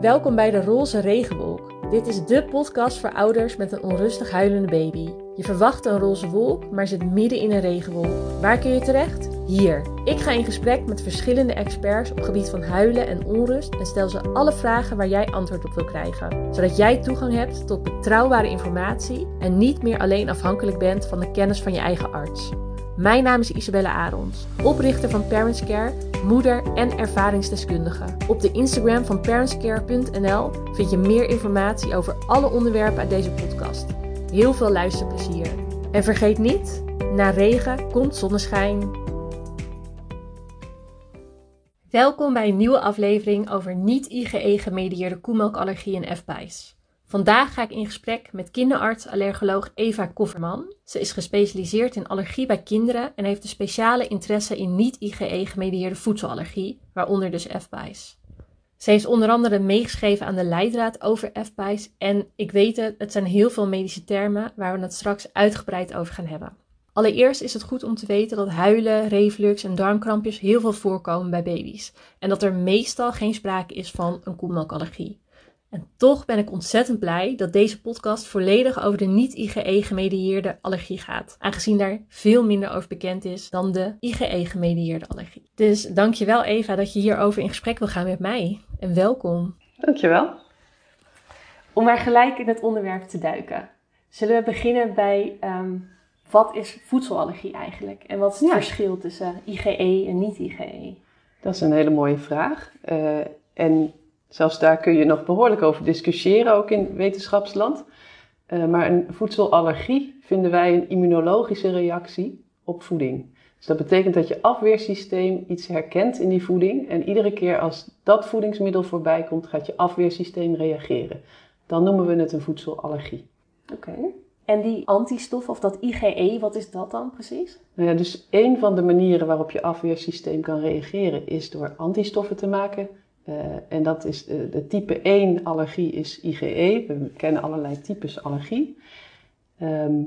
Welkom bij de Roze Regenwolk. Dit is de podcast voor ouders met een onrustig huilende baby. Je verwacht een roze wolk, maar zit midden in een regenwolk. Waar kun je terecht? Hier. Ik ga in gesprek met verschillende experts op gebied van huilen en onrust en stel ze alle vragen waar jij antwoord op wil krijgen, zodat jij toegang hebt tot betrouwbare informatie en niet meer alleen afhankelijk bent van de kennis van je eigen arts. Mijn naam is Isabelle Arons, oprichter van Parents Care, moeder en ervaringsdeskundige. Op de Instagram van parentscare.nl vind je meer informatie over alle onderwerpen uit deze podcast. Heel veel luisterplezier. En vergeet niet, na regen komt zonneschijn. Welkom bij een nieuwe aflevering over niet-IgE-gemedieerde koemelkallergie en FPI's. Vandaag ga ik in gesprek met kinderarts-allergoloog Eva Kofferman. Ze is gespecialiseerd in allergie bij kinderen en heeft een speciale interesse in niet-IgE-gemedieerde voedselallergie, waaronder dus FPI's. Ze heeft onder andere meegeschreven aan de leidraad over FPI's en ik weet het, het zijn heel veel medische termen waar we het straks uitgebreid over gaan hebben. Allereerst is het goed om te weten dat huilen, reflux en darmkrampjes heel veel voorkomen bij baby's en dat er meestal geen sprake is van een koemelkallergie. En toch ben ik ontzettend blij dat deze podcast volledig over de niet-IgE-gemedieerde allergie gaat, aangezien daar veel minder over bekend is dan de IgE-gemedieerde allergie. Dus dankjewel Eva dat je hierover in gesprek wil gaan met mij en welkom. Dankjewel. Om maar gelijk in het onderwerp te duiken, zullen we beginnen bij ehm, wat is voedselallergie eigenlijk en wat is het Ja. verschil tussen IgE en niet-IgE? Dat is een hele mooie vraag. Eh, en zelfs daar kun je nog behoorlijk over discussiëren, ook in wetenschapsland. Eh, maar een voedselallergie vinden wij een immunologische reactie op voeding. Dus dat betekent dat je afweersysteem iets herkent in die voeding. En iedere keer als dat voedingsmiddel voorbij komt, gaat je afweersysteem reageren. Dan noemen we het een voedselallergie. Oké. En die antistof of dat IgE, wat is dat dan precies? Nou ja, dus een van de manieren waarop je afweersysteem kan reageren is door antistoffen te maken. Eh, en dat is eh, de type 1 allergie is IgE. We kennen allerlei types allergie. Ehm,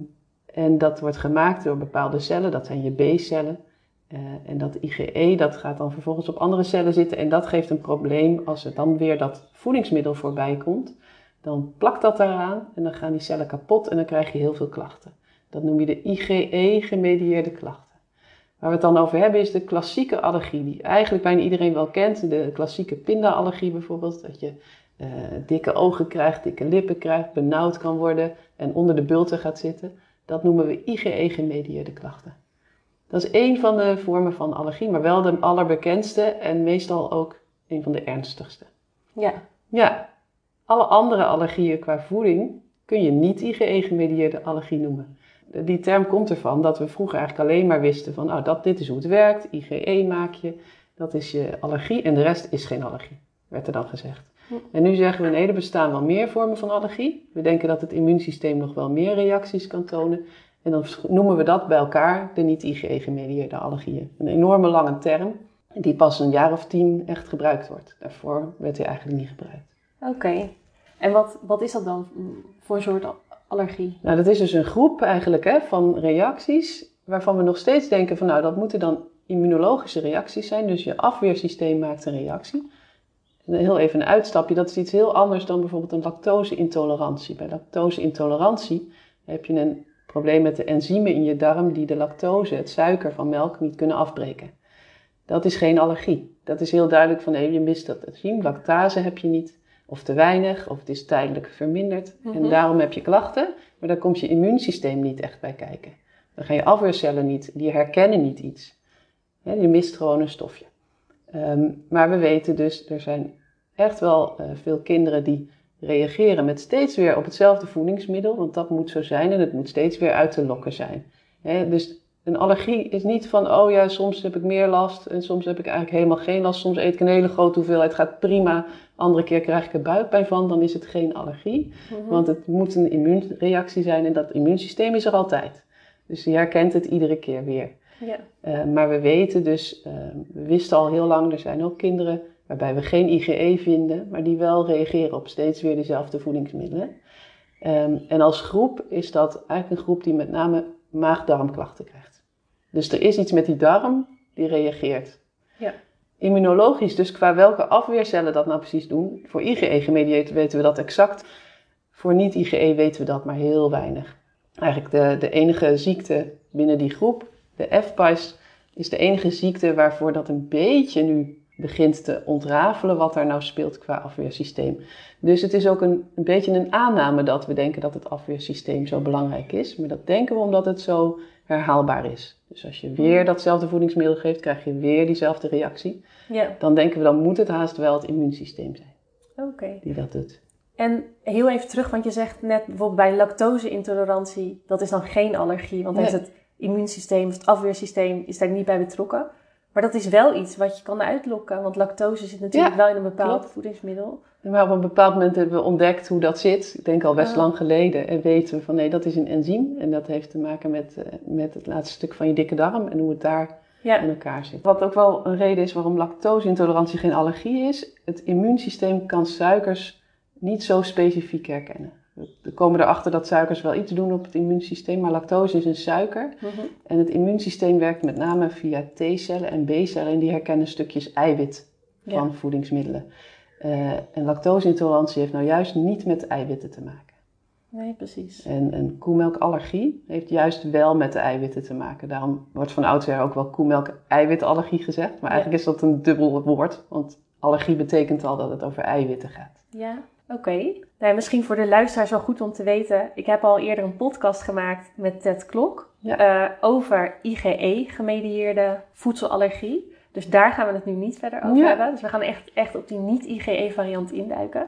en dat wordt gemaakt door bepaalde cellen, dat zijn je B-cellen. Eh, en dat IgE dat gaat dan vervolgens op andere cellen zitten en dat geeft een probleem als er dan weer dat voedingsmiddel voorbij komt. Dan plakt dat daaraan en dan gaan die cellen kapot en dan krijg je heel veel klachten. Dat noem je de IgE-gemedieerde klachten. Waar we het dan over hebben is de klassieke allergie, die eigenlijk bijna iedereen wel kent. De klassieke pindaallergie bijvoorbeeld, dat je eh, dikke ogen krijgt, dikke lippen krijgt, benauwd kan worden en onder de bulten gaat zitten. Dat noemen we IgE-gemedieerde klachten. Dat is één van de vormen van allergie, maar wel de allerbekendste en meestal ook een van de ernstigste. Ja. Ja, alle andere allergieën qua voeding kun je niet IgE-gemedieerde allergie noemen. Die term komt ervan dat we vroeger eigenlijk alleen maar wisten van, oh, dat, dit is hoe het werkt, IgE maak je, dat is je allergie en de rest is geen allergie, werd er dan gezegd. En nu zeggen we nee, er bestaan wel meer vormen van allergie. We denken dat het immuunsysteem nog wel meer reacties kan tonen. En dan noemen we dat bij elkaar de niet-IgE-gemedieerde allergieën. Een enorme lange term, die pas een jaar of tien echt gebruikt wordt. Daarvoor werd hij eigenlijk niet gebruikt. Oké. En wat, wat is dat dan voor soort allergie? Nou, dat is dus een groep eigenlijk hè, van reacties waarvan we nog steeds denken van nou, dat moeten dan immunologische reacties zijn. Dus je afweersysteem maakt een reactie. Heel even een uitstapje, dat is iets heel anders dan bijvoorbeeld een lactose-intolerantie. Bij lactose-intolerantie heb je een probleem met de enzymen in je darm die de lactose, het suiker van melk, niet kunnen afbreken. Dat is geen allergie. Dat is heel duidelijk van nee, je mist dat enzym. Lactase heb je niet, of te weinig, of het is tijdelijk verminderd. Mhm. En daarom heb je klachten, maar daar komt je immuunsysteem niet echt bij kijken. Dan gaan je afweercellen niet, die herkennen niet iets. Je mist gewoon een stofje. Ehm, maar we weten dus, er zijn echt wel eh, veel kinderen die reageren met steeds weer op hetzelfde voedingsmiddel, want dat moet zo zijn en het moet steeds weer uit te lokken zijn. Dus een allergie is niet van, oh ja, soms heb ik meer last en soms heb ik eigenlijk helemaal geen last. Soms eet ik een hele grote hoeveelheid, gaat prima. Andere keer krijg ik er buikpijn van, dan is het geen allergie. Want het moet een immuunreactie zijn en dat immuunsysteem is er altijd. Dus die herkent het iedere keer weer. Ja. Eh, maar we weten dus, eh, we wisten al heel lang, er zijn ook kinderen waarbij we geen IgE vinden, maar die wel reageren op steeds weer dezelfde voedingsmiddelen. Ehm, en als groep is dat eigenlijk een groep die met name maag-darmklachten krijgt. Dus er is iets met die darm die reageert. Ja. Immunologisch, dus qua welke afweercellen dat nou precies doen, voor IgE-gemedieerd weten we dat exact. Voor niet-IgE weten we dat maar heel weinig. Eigenlijk de, de enige ziekte binnen die groep, de FPICE, is de enige ziekte waarvoor dat een beetje nu begint te ontrafelen wat daar nou speelt qua afweersysteem. Dus het is ook een, een beetje een aanname dat we denken dat het afweersysteem zo belangrijk is. Maar dat denken we omdat het zo herhaalbaar is. Dus als je weer datzelfde voedingsmiddel geeft, krijg je weer diezelfde reactie. Ja, Dan denken we, dan moet het haast wel het immuunsysteem zijn oké. die dat doet. En heel even terug, want je zegt net bijvoorbeeld bij lactose-intolerantie, dat is dan geen allergie, want Nee. heeft het immuunsysteem of het afweersysteem is daar niet bij betrokken. Maar dat is wel iets wat je kan uitlokken, want lactose zit natuurlijk Ja, wel in een bepaald klopt. voedingsmiddel. Maar op een bepaald moment hebben we ontdekt hoe dat zit. Ik denk al best Ah. lang geleden. En weten we van nee, dat is een enzym. En dat heeft te maken met, eh, met het laatste stuk van je dikke darm en hoe het daar Ja, in elkaar zit. Wat ook wel een reden is waarom lactose-intolerantie geen allergie is. Het immuunsysteem kan suikers niet zo specifiek herkennen. We komen erachter dat suikers wel iets doen op het immuunsysteem, maar lactose is een suiker. Mhm. En het immuunsysteem werkt met name via T-cellen en B-cellen en die herkennen stukjes eiwit van Ja. voedingsmiddelen. Eh, en lactose-intolerantie heeft nou juist niet met eiwitten te maken. nee, precies. En een koemelkallergie heeft juist wel met de eiwitten te maken. Daarom wordt van oudsher ook wel koemelk-eiwitallergie gezegd. Maar Ja. eigenlijk is dat een dubbel woord, want allergie betekent al dat het over eiwitten gaat. Ja, oké. Nou, misschien voor de luisteraars wel goed om te weten. Ik heb al eerder een podcast gemaakt met Ted Klok Ja. eh, over IgE-gemedieerde voedselallergie. Dus daar gaan we het nu niet verder over Ja. hebben. Dus we gaan echt, echt op die niet-IgE-variant induiken.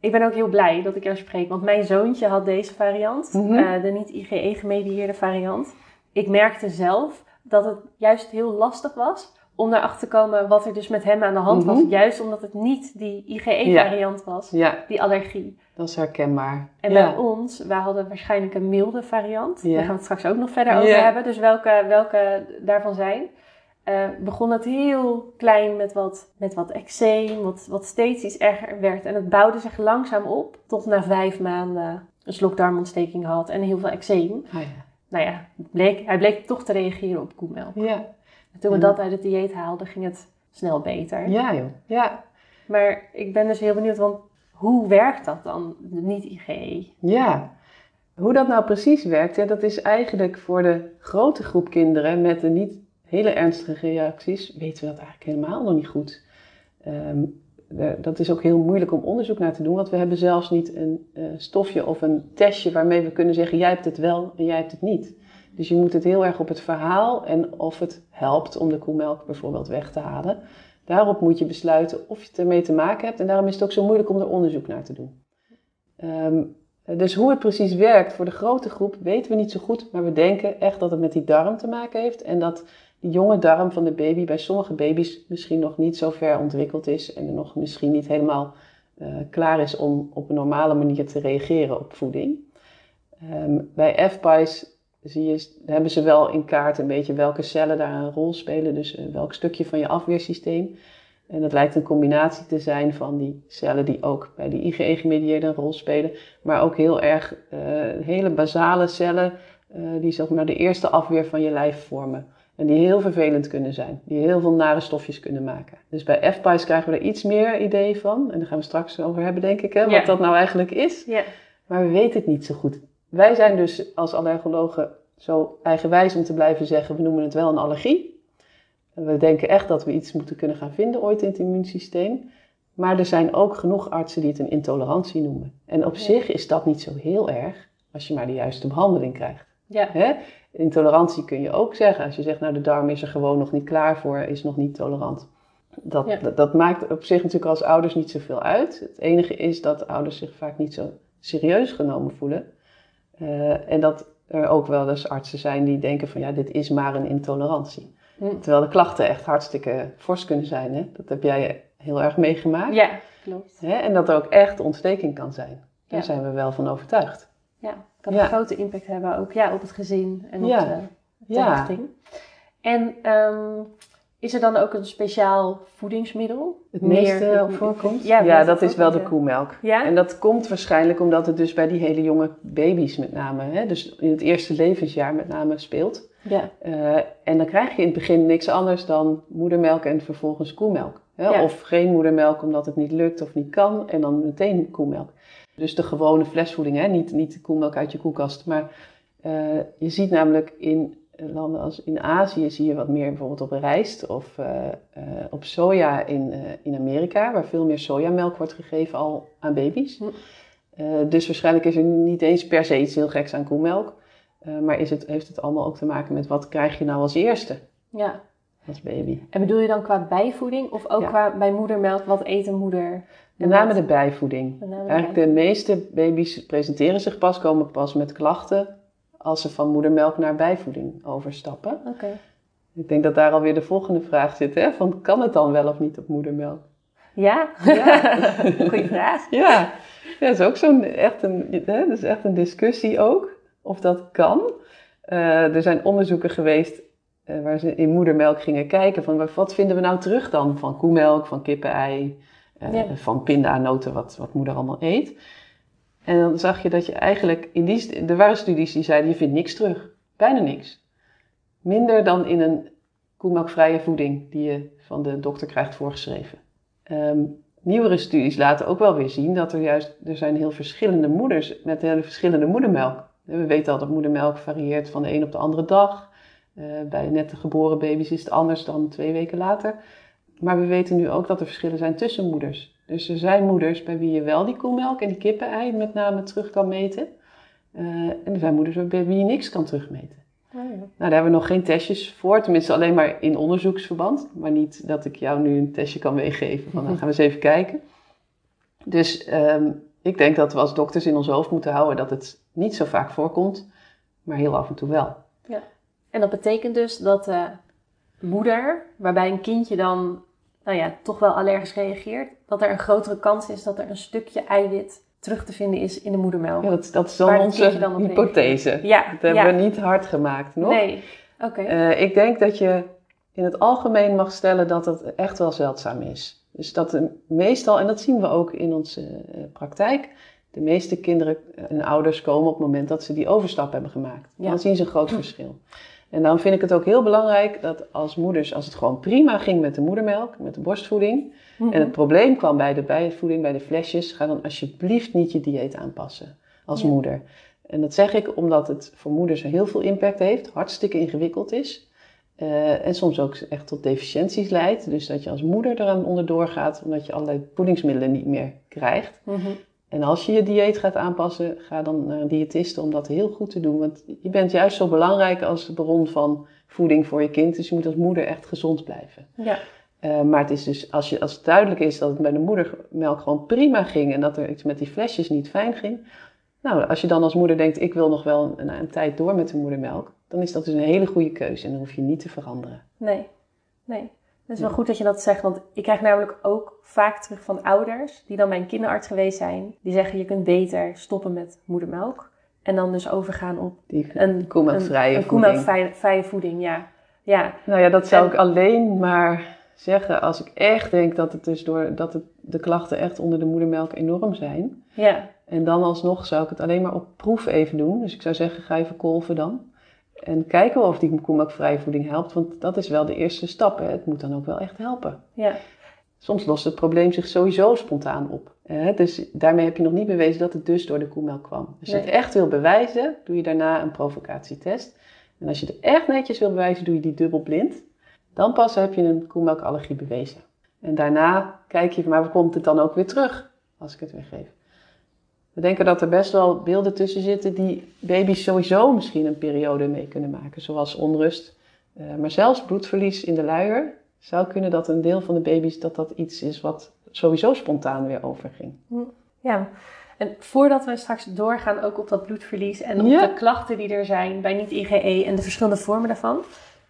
Ik ben ook heel blij dat ik er spreek, want mijn zoontje had deze variant, Mhm. eh, de niet-IgE-gemedieerde variant. Ik merkte zelf dat het juist heel lastig was om erachter te komen wat er dus met hem aan de hand was. Mhm. Juist omdat het niet die IgE-variant was, Ja, die allergie. dat is herkenbaar. En ja. bij ons, wij hadden waarschijnlijk een milde variant. Daar gaan we het straks ook nog verder over hebben. Dus welke, welke daarvan zijn. Eh, begon het heel klein met wat, met wat eczeem, wat, wat steeds iets erger werd. En het bouwde zich langzaam op tot na vijf maanden een slokdarmontsteking had en heel veel eczeem. Ah, ja. Nou ja, bleek, hij bleek toch te reageren op koemelk. Ja. En toen we Ja. dat uit het dieet haalden, ging het snel beter. ja, joh. Ja. Maar ik ben dus heel benieuwd, want hoe werkt dat dan, de niet-IgE? Ja, hoe dat nou precies werkt, ja, dat is eigenlijk voor de grote groep kinderen met de niet hele ernstige reacties, weten we dat eigenlijk helemaal nog niet goed. Ehm, eh, dat is ook heel moeilijk om onderzoek naar te doen, want we hebben zelfs niet een eh, stofje of een testje waarmee we kunnen zeggen: jij hebt het wel en jij hebt het niet. Dus je moet het heel erg op het verhaal en of het helpt om de koemelk bijvoorbeeld weg te halen. Daarop moet je besluiten of je het ermee te maken hebt. En daarom is het ook zo moeilijk om er onderzoek naar te doen. Ehm, dus hoe het precies werkt voor de grote groep weten we niet zo goed. Maar we denken echt dat het met die darm te maken heeft. En dat die jonge darm van de baby bij sommige baby's misschien nog niet zo ver ontwikkeld is. En er nog misschien niet helemaal eh, klaar is om op een normale manier te reageren op voeding. Ehm, bij FPI's zie je, hebben ze wel in kaart een beetje welke cellen daar een rol spelen. Dus eh, welk stukje van je afweersysteem. En dat lijkt een combinatie te zijn van die cellen die ook bij die IgE-gemedieerde een rol spelen. Maar ook heel erg eh, hele basale cellen eh, die zeg maar de eerste afweer van je lijf vormen. En die heel vervelend kunnen zijn. Die heel veel nare stofjes kunnen maken. Dus bij FPI's krijgen we er iets meer idee van. En daar gaan we straks over hebben denk ik, hè, Ja. wat dat nou eigenlijk is. Ja. Maar we weten het niet zo goed. Wij zijn dus als allergologen zo eigenwijs om te blijven zeggen, we noemen het wel een allergie. We denken echt dat we iets moeten kunnen gaan vinden ooit in het immuunsysteem. Maar er zijn ook genoeg artsen die het een intolerantie noemen. En op Ja. zich is dat niet zo heel erg als je maar de juiste behandeling krijgt. Ja. Hè? Intolerantie kun je ook zeggen. Als je zegt, nou de darm is er gewoon nog niet klaar voor, is nog niet tolerant. Dat, Ja. dat, dat maakt op zich natuurlijk als ouders niet zoveel uit. Het enige is dat ouders zich vaak niet zo serieus genomen voelen. Eh, en dat er ook wel eens artsen zijn die denken van ja, dit is maar een intolerantie. Hm. Terwijl de klachten echt hartstikke fors kunnen zijn. Hè? Dat heb jij heel erg meegemaakt. Ja, klopt. Hè? En dat er ook echt ontsteking kan zijn. Daar Ja. zijn we wel van overtuigd. Ja, kan Ja. een grote impact hebben ook ja, op het gezin en op Ja. de, de Ja. richting. En ehm, is er dan ook een speciaal voedingsmiddel? Het meeste voorkomt? Ja, dat is wel de koemelk. Ja? En dat komt waarschijnlijk omdat het dus bij die hele jonge baby's met name, hè, dus in het eerste levensjaar met name speelt. Ja. Uh, en dan krijg je in het begin niks anders dan moedermelk en vervolgens koemelk. Ja. Of geen moedermelk omdat het niet lukt of niet kan en dan meteen koemelk. Dus de gewone flesvoeding, hè? Niet, niet de koemelk uit je koelkast. Maar uh, je ziet namelijk in landen als in Azië zie je wat meer bijvoorbeeld op rijst of uh, uh, op soja in, in Amerika, waar veel meer sojamelk wordt gegeven al aan baby's. Hm. dus waarschijnlijk is er niet eens per se iets heel geks aan koemelk. maar is het, heeft het allemaal ook te maken met wat krijg je nou als eerste? Ja als baby. En bedoel je dan qua bijvoeding of ook qua bij moedermelk? Wat eet een moeder? Met name de bijvoeding. Eigenlijk de meeste baby's presenteren zich pas, komen pas met klachten als ze van moedermelk naar bijvoeding overstappen. Oké. Ik denk dat daar alweer de volgende vraag zit, hè? Van kan het dan wel of niet op moedermelk? Ja, ja. goeie vraag. Ja. ja, dat is ook zo'n echt een, hè, dat is echt een discussie ook, of dat kan. Uh, er zijn onderzoeken geweest uh, waar ze in moedermelk gingen kijken van wat vinden we nou terug dan van koemelk, van kippenei, uh, van pindanoten, wat, wat moeder allemaal eet. En dan zag je dat je eigenlijk in die, er waren studies die zeiden je vindt niks terug, bijna niks. Minder dan in een koemelkvrije voeding die je van de dokter krijgt voorgeschreven. Um, nieuwere studies laten ook wel weer zien dat er juist, er zijn heel verschillende moeders met hele verschillende moedermelk. We weten al dat moedermelk varieert van de een op de andere dag. Uh, bij net geboren baby's is het anders dan twee weken later. Maar we weten nu ook dat er verschillen zijn tussen moeders. Dus er zijn moeders bij wie je wel die koemelk en die kippenei met name terug kan meten. Uh, en er zijn moeders bij wie je niks kan terugmeten. Oh ja. Nou, daar hebben we nog geen testjes voor, tenminste alleen maar in onderzoeksverband. Maar niet dat ik jou nu een testje kan meegeven, van dan gaan we eens even kijken. Dus um, ik denk dat we als dokters in ons hoofd moeten houden dat het niet zo vaak voorkomt, maar heel af en toe wel. Ja. En dat betekent dus dat de moeder, waarbij een kindje dan nou ja, toch wel allergisch reageert, dat er een grotere kans is dat er een stukje eiwit terug te vinden is in de moedermelk. Ja, dat, dat is dan onze dan hypothese. Ja, dat hebben we niet hard gemaakt nog. Nee, oké. Uh, ik denk dat je in het algemeen mag stellen dat het echt wel zeldzaam is. Dus dat meestal, en dat zien we ook in onze uh, praktijk, de meeste kinderen en ouders komen op het moment dat ze die overstap hebben gemaakt. Ja. Dan zien ze een groot verschil. En dan vind ik het ook heel belangrijk dat als moeders, als het gewoon prima ging met de moedermelk, met de borstvoeding, mhm. en het probleem kwam bij de bijvoeding, bij de flesjes, ga dan alsjeblieft niet je dieet aanpassen als moeder. En dat zeg ik omdat het voor moeders heel veel impact heeft, hartstikke ingewikkeld is. Uh, en soms ook echt tot deficiënties leidt. Dus dat je als moeder eraan onderdoor gaat, omdat je allerlei voedingsmiddelen niet meer krijgt. Mm en als je je dieet gaat aanpassen, ga dan naar een diëtiste om dat heel goed te doen. Want je bent juist zo belangrijk als bron van voeding voor je kind. Dus je moet als moeder echt gezond blijven. Ja. Uh, maar het is dus, als, je, als het duidelijk is dat het bij de moedermelk gewoon prima ging en dat er iets met die flesjes niet fijn ging. Nou, als je dan als moeder denkt, ik wil nog wel een, een tijd door met de moedermelk, dan is dat dus een hele goede keuze en dan hoef je niet te veranderen. Nee, nee. Het is wel goed dat je dat zegt, want ik krijg namelijk ook vaak terug van ouders die dan bij een kinderarts geweest zijn. Die zeggen je kunt beter stoppen met moedermelk en dan dus overgaan op Die een koemelkvrije een, voeding. koemelkvrije voeding, ja. ja. Nou ja, dat zou ik alleen maar zeggen als ik echt denk dat het dus door dat het, de klachten echt onder de moedermelk enorm zijn. Ja. En dan alsnog zou ik het alleen maar op proef even doen. Dus ik zou zeggen, ga even kolven dan. En kijken of die koemelkvrije voeding helpt, want dat is wel de eerste stap. Hè. Het moet dan ook wel echt helpen. Ja. Soms lost het probleem zich sowieso spontaan op. Hè. Dus daarmee heb je nog niet bewezen dat het dus door de koemelk kwam. Als je het echt wil bewijzen, doe je daarna een provocatietest. En als je het echt netjes wil bewijzen, doe je die dubbelblind. Dan pas heb je een koemelkallergie bewezen. En daarna kijk je, maar waar komt het dan ook weer terug als ik het weer geef? We denken dat er best wel beelden tussen zitten die baby's sowieso misschien een periode mee kunnen maken, zoals onrust. Uh, maar zelfs bloedverlies in de luier zou kunnen dat een deel van de baby's dat dat iets is wat sowieso spontaan weer overging. Hm. Ja, en voordat we straks doorgaan ook op dat bloedverlies en op de klachten die er zijn bij niet-IgE en de verschillende vormen daarvan,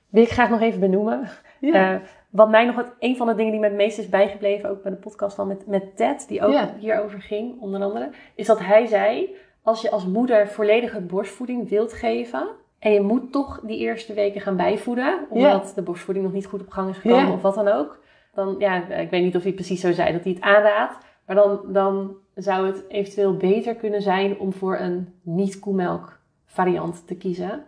wil ik graag nog even benoemen. Ja. Uh, wat mij nog het, een van de dingen die me het meest is bijgebleven, ook bij de podcast van met, met Ted, die ook hierover ging, onder andere, is dat hij zei: als je als moeder volledige borstvoeding wilt geven. En je moet toch die eerste weken gaan bijvoeden, omdat de borstvoeding nog niet goed op gang is gekomen of wat dan ook. Dan, ja, ik weet niet of hij precies zo zei dat hij het aanraadt. Maar dan, dan zou het eventueel beter kunnen zijn om voor een niet-koemelk variant te kiezen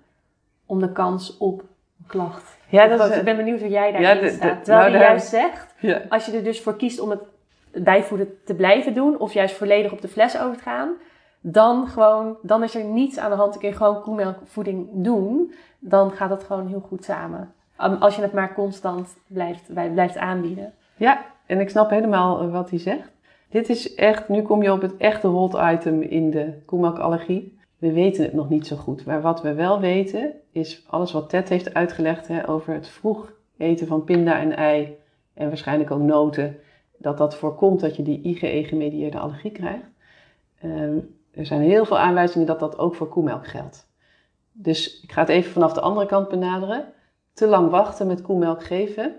om de kans op klacht? Ja, dat is, ik ben benieuwd hoe jij Ja, daarin de- de- staat. Terwijl nou, je juist zegt, ja. als je er dus voor kiest om het bijvoeden te blijven doen, of juist volledig op de fles over te gaan, dan, gewoon, dan is er niets aan de hand. Dan kun je gewoon koemelkvoeding doen. Dan gaat het gewoon heel goed samen. Als je het maar constant blijft, blijft aanbieden. Ja, en ik snap helemaal eh, wat hij zegt. Dit is echt, nu kom je op het echte hot item in de koemelkallergie. We weten het nog niet zo goed. Maar wat we wel weten, is alles wat Ted heeft uitgelegd hè, over het vroeg eten van pinda en ei en waarschijnlijk ook noten, dat dat voorkomt dat je die IgE-gemedieerde allergie krijgt. Ehm, er zijn heel veel aanwijzingen dat dat ook voor koemelk geldt. Dus ik ga het even vanaf de andere kant benaderen. Te lang wachten met koemelk geven,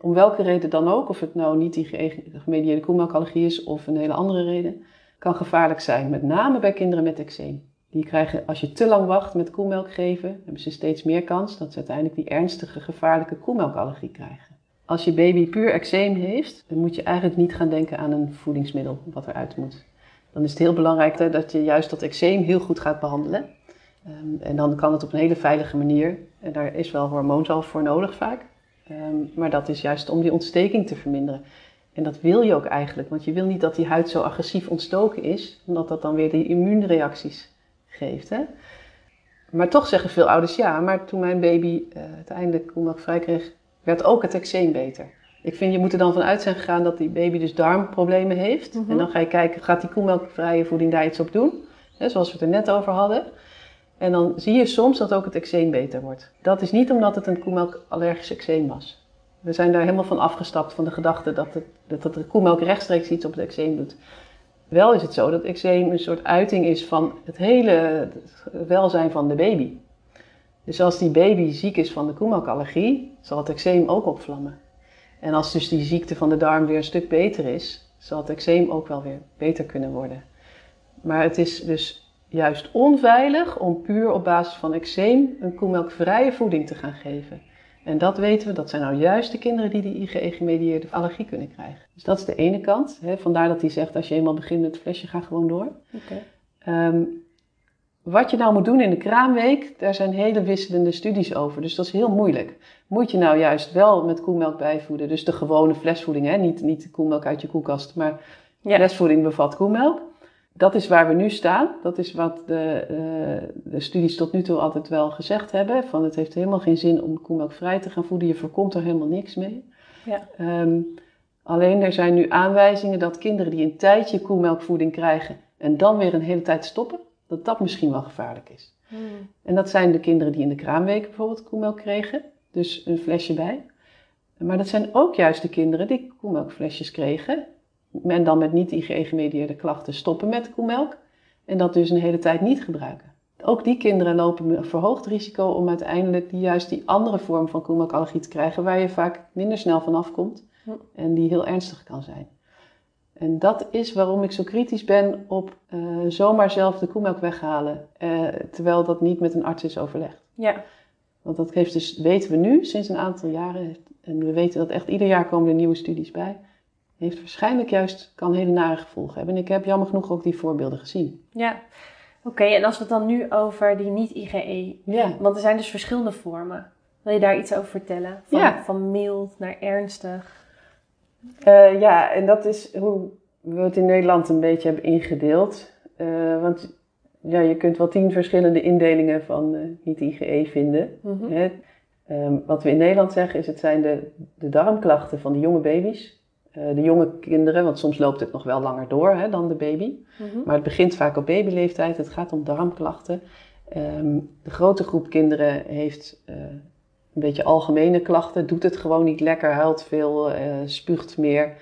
om welke reden dan ook, of het nou niet die gemedieerde koemelkallergie is of een hele andere reden, kan gevaarlijk zijn. Met name bij kinderen met eczeem. Die krijgen, als je te lang wacht met koemelk geven, hebben ze steeds meer kans dat ze uiteindelijk die ernstige gevaarlijke koemelkallergie krijgen. Als je baby puur eczeem heeft, dan moet je eigenlijk niet gaan denken aan een voedingsmiddel wat eruit moet. Dan is het heel belangrijk dat je juist dat eczeem heel goed gaat behandelen. Ehm, en dan kan het op een hele veilige manier. En daar is wel hormoonzalf voor nodig vaak. Ehm, maar dat is juist om die ontsteking te verminderen. En dat wil je ook eigenlijk, want je wil niet dat die huid zo agressief ontstoken is, omdat dat dan weer die immuunreacties geeft. Hè? Maar toch zeggen veel ouders ja, maar toen mijn baby eh, uiteindelijk koemelkvrij kreeg, werd ook het eczeem beter. Ik vind, je moet er dan vanuit zijn gegaan dat die baby dus darmproblemen heeft. Mhm. En dan ga je kijken, gaat die koemelkvrije voeding daar iets op doen? Hè, zoals we het er net over hadden. En dan zie je soms dat ook het eczeem beter wordt. Dat is niet omdat het een koemelkallergisch eczeem was. We zijn daar helemaal van afgestapt van de gedachte dat, het, dat de koemelk rechtstreeks iets op het eczeem doet. Wel is het zo dat eczeem een soort uiting is van het hele welzijn van de baby. Dus als die baby ziek is van de koemelkallergie, zal het eczeem ook opvlammen. En als dus die ziekte van de darm weer een stuk beter is, zal het eczeem ook wel weer beter kunnen worden. Maar het is dus juist onveilig om puur op basis van eczeem een koemelkvrije voeding te gaan geven. En dat weten we, dat zijn nou juist de kinderen die die IgE-gemedieerde allergie kunnen krijgen. Dus dat is de ene kant. Hè. Vandaar dat hij zegt, als je eenmaal begint met het flesje, ga gewoon door. Ehm, wat je nou moet doen in de kraamweek, daar zijn hele wisselende studies over. Dus dat is heel moeilijk. Moet je nou juist wel met koemelk bijvoeden, dus de gewone flesvoeding, hè? Niet, niet de koemelk uit je koelkast, maar Ja. flesvoeding bevat koemelk. Dat is waar we nu staan. Dat is wat de, eh, de studies tot nu toe altijd wel gezegd hebben. Van het heeft helemaal geen zin om koemelkvrij te gaan voeden. Je voorkomt er helemaal niks mee. Ja. Ehm, alleen er zijn nu aanwijzingen dat kinderen die een tijdje koemelkvoeding krijgen en dan weer een hele tijd stoppen, dat dat misschien wel gevaarlijk is. Hmm. En dat zijn de kinderen die in de kraamweek bijvoorbeeld koemelk kregen, dus een flesje bij. Maar dat zijn ook juist de kinderen die koemelkflesjes kregen en dan met niet IgE-gemedieerde klachten stoppen met koemelk en dat dus een hele tijd niet gebruiken. Ook die kinderen lopen een verhoogd risico om uiteindelijk die, juist die andere vorm van koemelkallergie te krijgen, waar je vaak minder snel van afkomt en die heel ernstig kan zijn. En dat is waarom ik zo kritisch ben op eh, zomaar zelf de koemelk weghalen, eh, terwijl dat niet met een arts is overlegd. Ja. Want dat heeft dus, weten we nu, sinds een aantal jaren, en we weten dat echt ieder jaar komen er nieuwe studies bij, heeft waarschijnlijk juist, kan hele nare gevolgen hebben. En ik heb jammer genoeg ook die voorbeelden gezien. Ja. Oké, en als we het dan nu over die niet-IgE... Ja. Want er zijn dus verschillende vormen. Wil je daar iets over vertellen? Van, Ja. van mild naar ernstig. Eh, ja, en dat is hoe we het in Nederland een beetje hebben ingedeeld. Eh, want ja, je kunt wel tien verschillende indelingen van eh, niet-IgE vinden. Mhm. Hè. Ehm, wat we in Nederland zeggen is, het zijn de, de darmklachten van de jonge baby's. Eh, de jonge kinderen, want soms loopt het nog wel langer door hè, dan de baby. Mhm. Maar het begint vaak op babyleeftijd. Het gaat om darmklachten. Ehm, de grote groep kinderen heeft eh, een beetje algemene klachten. Doet het gewoon niet lekker, huilt veel, eh, spuugt meer.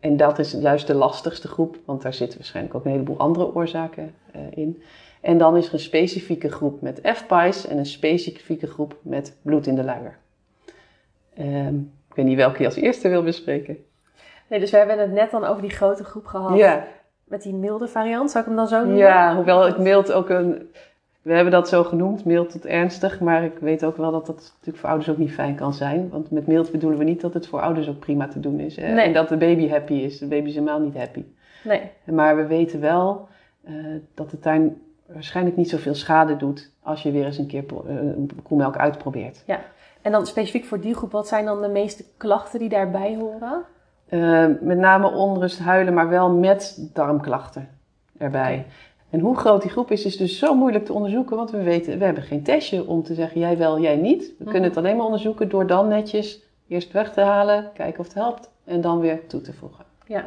En dat is juist de lastigste groep, want daar zitten waarschijnlijk ook een heleboel andere oorzaken in. En dan is er een specifieke groep met FPIES en een specifieke groep met bloed in de luier. Ehm, ik weet niet welke je als eerste wil bespreken. Nee, dus we hebben het net dan over die grote groep gehad. Ja. Met die milde variant, zou ik hem dan zo noemen? Ja, hoewel het mild ook een. We hebben dat zo genoemd, mild tot ernstig. Maar ik weet ook wel dat dat natuurlijk voor ouders ook niet fijn kan zijn. Want met mild bedoelen we niet dat het voor ouders ook prima te doen is. Hè? Nee. En dat de baby happy is. De baby is helemaal niet happy. Nee. Maar we weten wel eh, dat het daar waarschijnlijk niet zoveel schade doet als je weer eens een keer pro- eh, koemelk uitprobeert. En dan specifiek voor die groep, wat zijn dan de meeste klachten die daarbij horen? Eh, met name onrust, huilen, maar wel met darmklachten erbij. En hoe groot die groep is, is dus zo moeilijk te onderzoeken, want we weten, we hebben geen testje om te zeggen jij wel, jij niet. We Mhm. kunnen het alleen maar onderzoeken door dan netjes eerst weg te halen, kijken of het helpt en dan weer toe te voegen. Ja.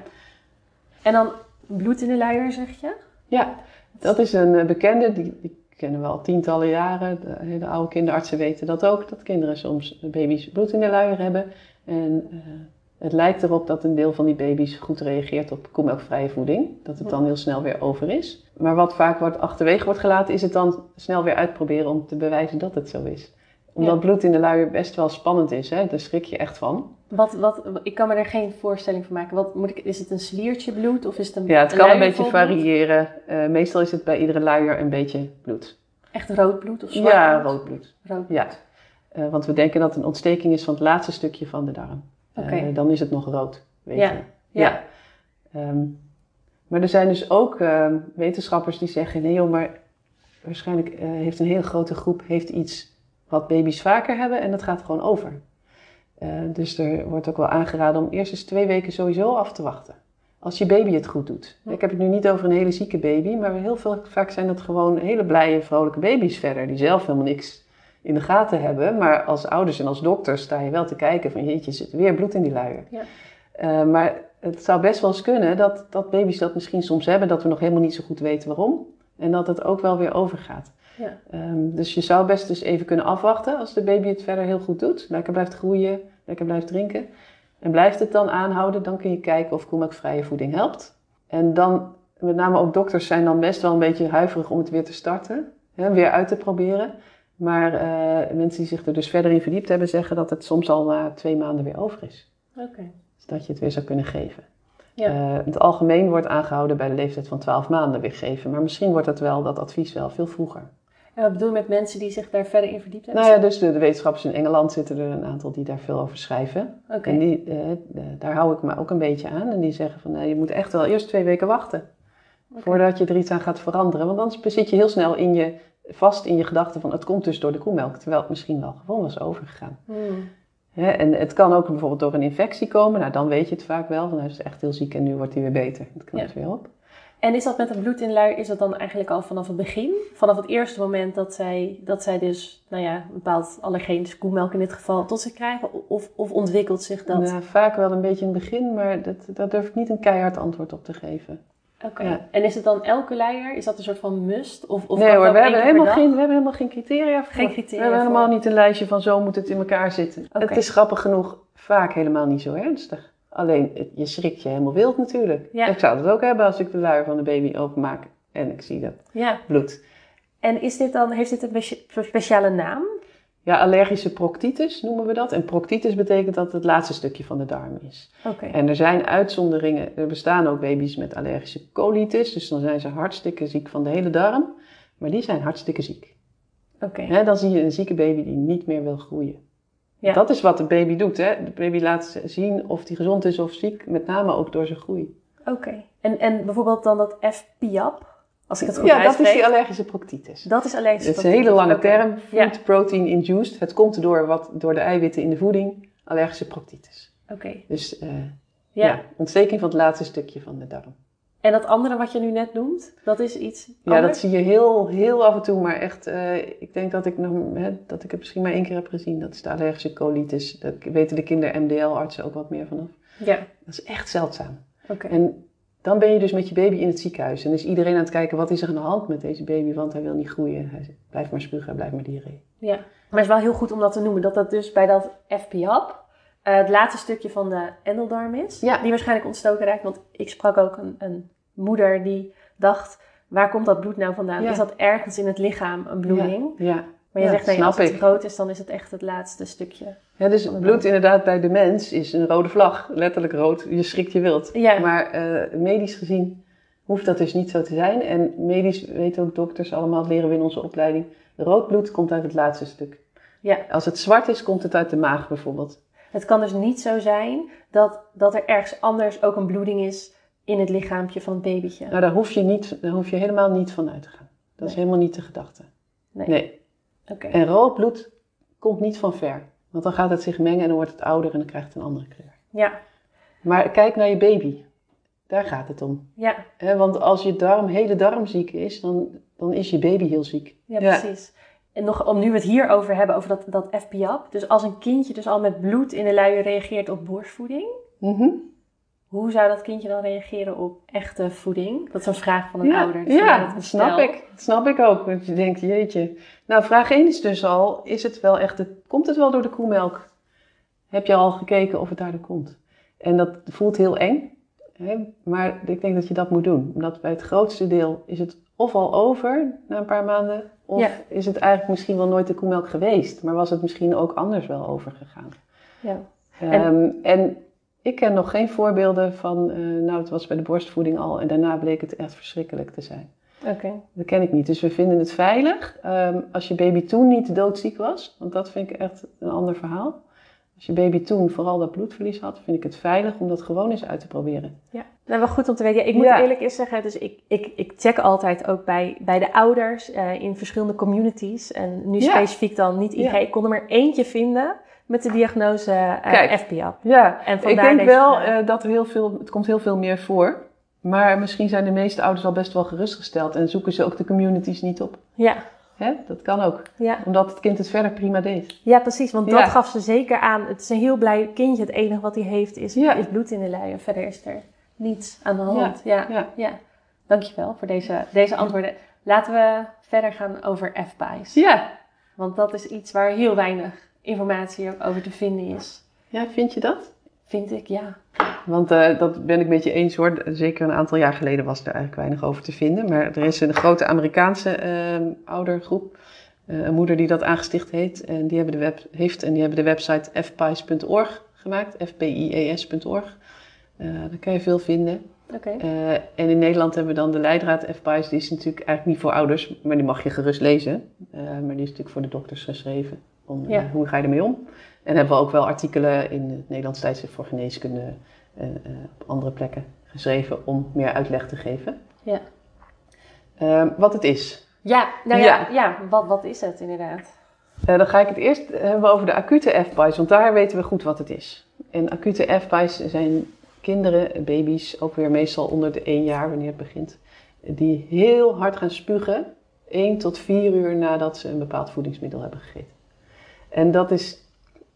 En dan bloed in de luier, zeg je? Ja, dat is een eh, bekende, die, die kennen we al tientallen jaren. De, hele oude kinderartsen weten dat ook, dat kinderen soms baby's bloed in de luier hebben. En eh, het lijkt erop dat een deel van die baby's goed reageert op koemelkvrije voeding. Dat het dan heel snel weer over is. Maar wat vaak wordt achterwege wordt gelaten, is het dan snel weer uitproberen om te bewijzen dat het zo is. Omdat Ja. bloed in de luier best wel spannend is, hè? daar schrik je echt van. Wat, wat, ik kan me er geen voorstelling van maken. Wat, moet ik, is het een sliertje bloed of is het een Ja, het kan een beetje variëren. Eh, meestal is het bij iedere luier een beetje bloed. Echt rood bloed of zwart Ja, bloed? rood bloed. Rood. Ja, Eh, want we denken dat het een ontsteking is van het laatste stukje van de darm. Eh, Oké. dan is het nog rood, weet Ja, je. ja. Ehm, maar er zijn dus ook ehm, wetenschappers die zeggen... nee joh, maar waarschijnlijk heeft een hele grote groep heeft iets wat baby's vaker hebben... en dat gaat gewoon over. Eh, dus er wordt ook wel aangeraden om eerst eens twee weken sowieso af te wachten. Als je baby het goed doet. Ik heb het nu niet over een hele zieke baby... maar heel veel, vaak zijn dat gewoon hele blije, vrolijke baby's verder... die zelf helemaal niks in de gaten hebben. Maar als ouders en als dokters sta je wel te kijken van jeetje, zit er weer bloed in die luier. Ja. Eh, maar het zou best wel eens kunnen dat, dat baby's dat misschien soms hebben, dat we nog helemaal niet zo goed weten waarom. En dat het ook wel weer overgaat. Ja. Ehm, dus je zou best dus even kunnen afwachten als de baby het verder heel goed doet. Lekker blijft groeien, lekker blijft drinken. En blijft het dan aanhouden, dan kun je kijken of koemelkvrije voeding helpt. En dan, met name ook dokters zijn dan best wel een beetje huiverig om het weer te starten. Hè, weer uit te proberen. Maar eh, mensen die zich er dus verder in verdiept hebben, zeggen dat het soms al na twee maanden weer over is. Oké. Dus dat je het weer zou kunnen geven. Ja. Eh, het algemeen wordt aangehouden bij de leeftijd van 12 maanden weer geven. Maar misschien wordt dat wel, dat advies wel, veel vroeger. En wat bedoel je met mensen die zich daar verder in verdiept hebben? Nou ja, dus de, de wetenschappers in Engeland zitten er een aantal die daar veel over schrijven. Oké. En die, eh, daar hou ik me ook een beetje aan. En die zeggen van, nou, je moet echt wel eerst twee weken wachten. Voordat je er iets aan gaat veranderen. Want anders zit je heel snel in je, vast in je gedachten van, het komt dus door de koemelk. Terwijl het misschien wel gewoon was overgegaan. Hmm. En het kan ook bijvoorbeeld door een infectie komen. Nou, dan weet je het vaak wel. Van hij is echt heel ziek en nu wordt hij weer beter. Het knapt weer op. En is dat met het bloed in de luier, is dat dan eigenlijk al vanaf het begin? Vanaf het eerste moment dat zij, dat zij dus, nou ja, een bepaald allergeen, dus koemelk in dit geval, tot zich krijgen? Of, of ontwikkelt zich dat? Nou, vaak wel een beetje in het begin, maar dat, daar durf ik niet een keihard antwoord op te geven. Oké. Ja. En is het dan elke luier? Is dat een soort van must? Of, of nee hoor, we hebben, helemaal geen, we hebben helemaal geen criteria voor. Geen criteria We hebben voor. helemaal niet een lijstje van zo moet het in elkaar zitten. Het is grappig genoeg vaak helemaal niet zo ernstig. Alleen, je schrikt je helemaal wild natuurlijk. Ja. Ik zou dat ook hebben als ik de luier van de baby openmaak en ik zie dat? Ja. bloed. En is dit dan, heeft dit een spe- speciale naam? Ja, allergische proctitis noemen we dat. En proctitis betekent dat het het laatste stukje van de darm is. Oké. En er zijn uitzonderingen. Er bestaan ook baby's met allergische colitis. Dus dan zijn ze hartstikke ziek van de hele darm. Maar die zijn hartstikke ziek. Oké. Dan zie je een zieke baby die niet meer wil groeien. Ja. Dat is wat de baby doet. Hè? De baby laat zien of hij gezond is of ziek. Met name ook door zijn groei. Oké. En, en bijvoorbeeld dan dat FPIAP, als ik het goed Ja, dat is die allergische proctitis. Dat is allergische Het is een hele lange term. Ja. Food protein induced. Het komt door, wat, door de eiwitten in de voeding. Allergische proctitis. Oké. Dus eh, Ja. ja. ontsteking van het laatste stukje van de darm. En dat andere wat je nu net noemt, dat is iets Ja, dat zie je heel, heel af en toe, maar echt, eh, ik denk dat ik, nog, hè, dat ik het misschien maar één keer heb gezien. Dat is de allergische colitis. Daar weten de kinder-MDL-artsen ook wat meer vanaf. Ja, Dat is echt zeldzaam. oké. En dan ben je dus met je baby in het ziekenhuis. En is iedereen aan het kijken, wat is er aan de hand met deze baby? Want hij wil niet groeien. Hij zegt, blijf maar spugen, blijf maar diarree. Ja. Maar het is wel heel goed om dat te noemen, dat dat dus bij dat FPIAP eh, het laatste stukje van de endeldarm is. Ja. Die waarschijnlijk ontstoken raakt, want ik sprak ook een, een moeder die dacht, waar komt dat bloed nou vandaan? Ja. Is dat ergens in het lichaam een bloeding? Ja, Maar je zegt, nee, als het ik. groot is, dan is het echt het laatste stukje. ja dus bloed inderdaad bij de mens is een rode vlag. Letterlijk rood. Je schrikt je wild. Ja. Maar eh, medisch gezien hoeft dat dus niet zo te zijn. En medisch weten ook dokters allemaal, dat leren we in onze opleiding. Rood bloed komt uit het laatste stuk. Ja. Als het zwart is, komt het uit de maag bijvoorbeeld. Het kan dus niet zo zijn dat, dat er ergens anders ook een bloeding is in het lichaampje van het babytje. Nou, daar hoef je, niet, daar hoef je helemaal niet van uit te gaan. Dat is helemaal niet de gedachte. Nee. Nee. Oké. En rood bloed komt niet van ver. Want dan gaat het zich mengen en dan wordt het ouder en dan krijgt het een andere kleur. Ja, Maar kijk naar je baby. Daar gaat het om. ja, want als je darm, hele darm ziek is, dan, dan is je baby heel ziek. ja, precies. En nog om nu we het hier over hebben, over dat, dat FPAP. Dus als een kindje dus al met bloed in de luier reageert op borstvoeding, Mhm. hoe zou dat kindje dan reageren op echte voeding? Dat is een vraag van een Ja, ouder. Dus ja dat snap ik. Dat snap ik ook. Want je denkt, jeetje. Nou, vraag 1 is dus al, is het wel echt, de, komt het wel door de koemelk? Heb je al gekeken of het daardoor komt? En dat voelt heel eng. Hè? Maar ik denk dat je dat moet doen. Omdat bij het grootste deel is het of al over na een paar maanden. Of Ja. is het eigenlijk misschien wel nooit de koemelk geweest. Maar was het misschien ook anders wel overgegaan. Ja. Ehm, en ik ken nog geen voorbeelden van, eh, nou het was bij de borstvoeding al en daarna bleek het echt verschrikkelijk te zijn. Oké. Dat ken ik niet. Dus we vinden het veilig ehm, als je baby toen niet doodziek was. Want dat vind ik echt een ander verhaal. Als je baby toen vooral dat bloedverlies had, vind ik het veilig om dat gewoon eens uit te proberen. Ja, nou, wel goed om te weten. Ja, ik moet Ja. eerlijk eens zeggen, dus ik, ik, ik check altijd ook bij, bij de ouders eh, in verschillende communities. En nu Ja. specifiek dan niet IG. Ja. Ik kon er maar eentje vinden met de diagnose eh Kijk. FPAP. Ja, En ik denk deze wel eh, dat er heel veel, het komt heel veel meer voor. Maar misschien zijn de meeste ouders al best wel gerustgesteld en zoeken ze ook de communities niet op. Ja, Hè? Dat kan ook, ja. omdat het kind het verder prima deed. ja, precies. Want Ja. dat gaf ze zeker aan. Het is een heel blij kindje. Het enige wat hij heeft is, Ja. is bloed in de luier. Verder is er niets aan de hand. Ja, ja. Ja. Dankjewel voor deze, deze antwoorden. Laten we verder gaan over FPI's. Ja. Want dat is iets waar heel weinig informatie ook over te vinden is. Ja, vind je dat? Vind ik, ja. Want eh, dat ben ik met je eens hoor. Zeker een aantal jaar geleden was er eigenlijk weinig over te vinden. Maar er is een grote Amerikaanse eh, oudergroep. eh, een moeder die dat aangesticht heet. En die hebben de web, heeft en die hebben de website fpies.org gemaakt. fpies.org. Eh daar kan je veel vinden. Oké. En in Nederland hebben we dan de leidraad FPIES. Die is natuurlijk eigenlijk niet voor ouders, maar die mag je gerust lezen. Maar die is natuurlijk voor de dokters geschreven. Om, Ja. hoe ga je ermee om? En hebben we ook wel artikelen in het Nederlands tijdschrift voor geneeskunde en eh, op andere plekken geschreven om meer uitleg te geven. Ja. Eh, wat het is. Ja, nou ja, Ja. ja. wat, wat is het inderdaad? Eh, dan ga ik het eerst hebben over de acute FPIES, want daar weten we goed wat het is. En acute FPIES zijn kinderen, baby's, ook weer meestal onder de 1 jaar wanneer het begint, die heel hard gaan spugen, 1 tot 4 uur nadat ze een bepaald voedingsmiddel hebben gegeten. En dat is,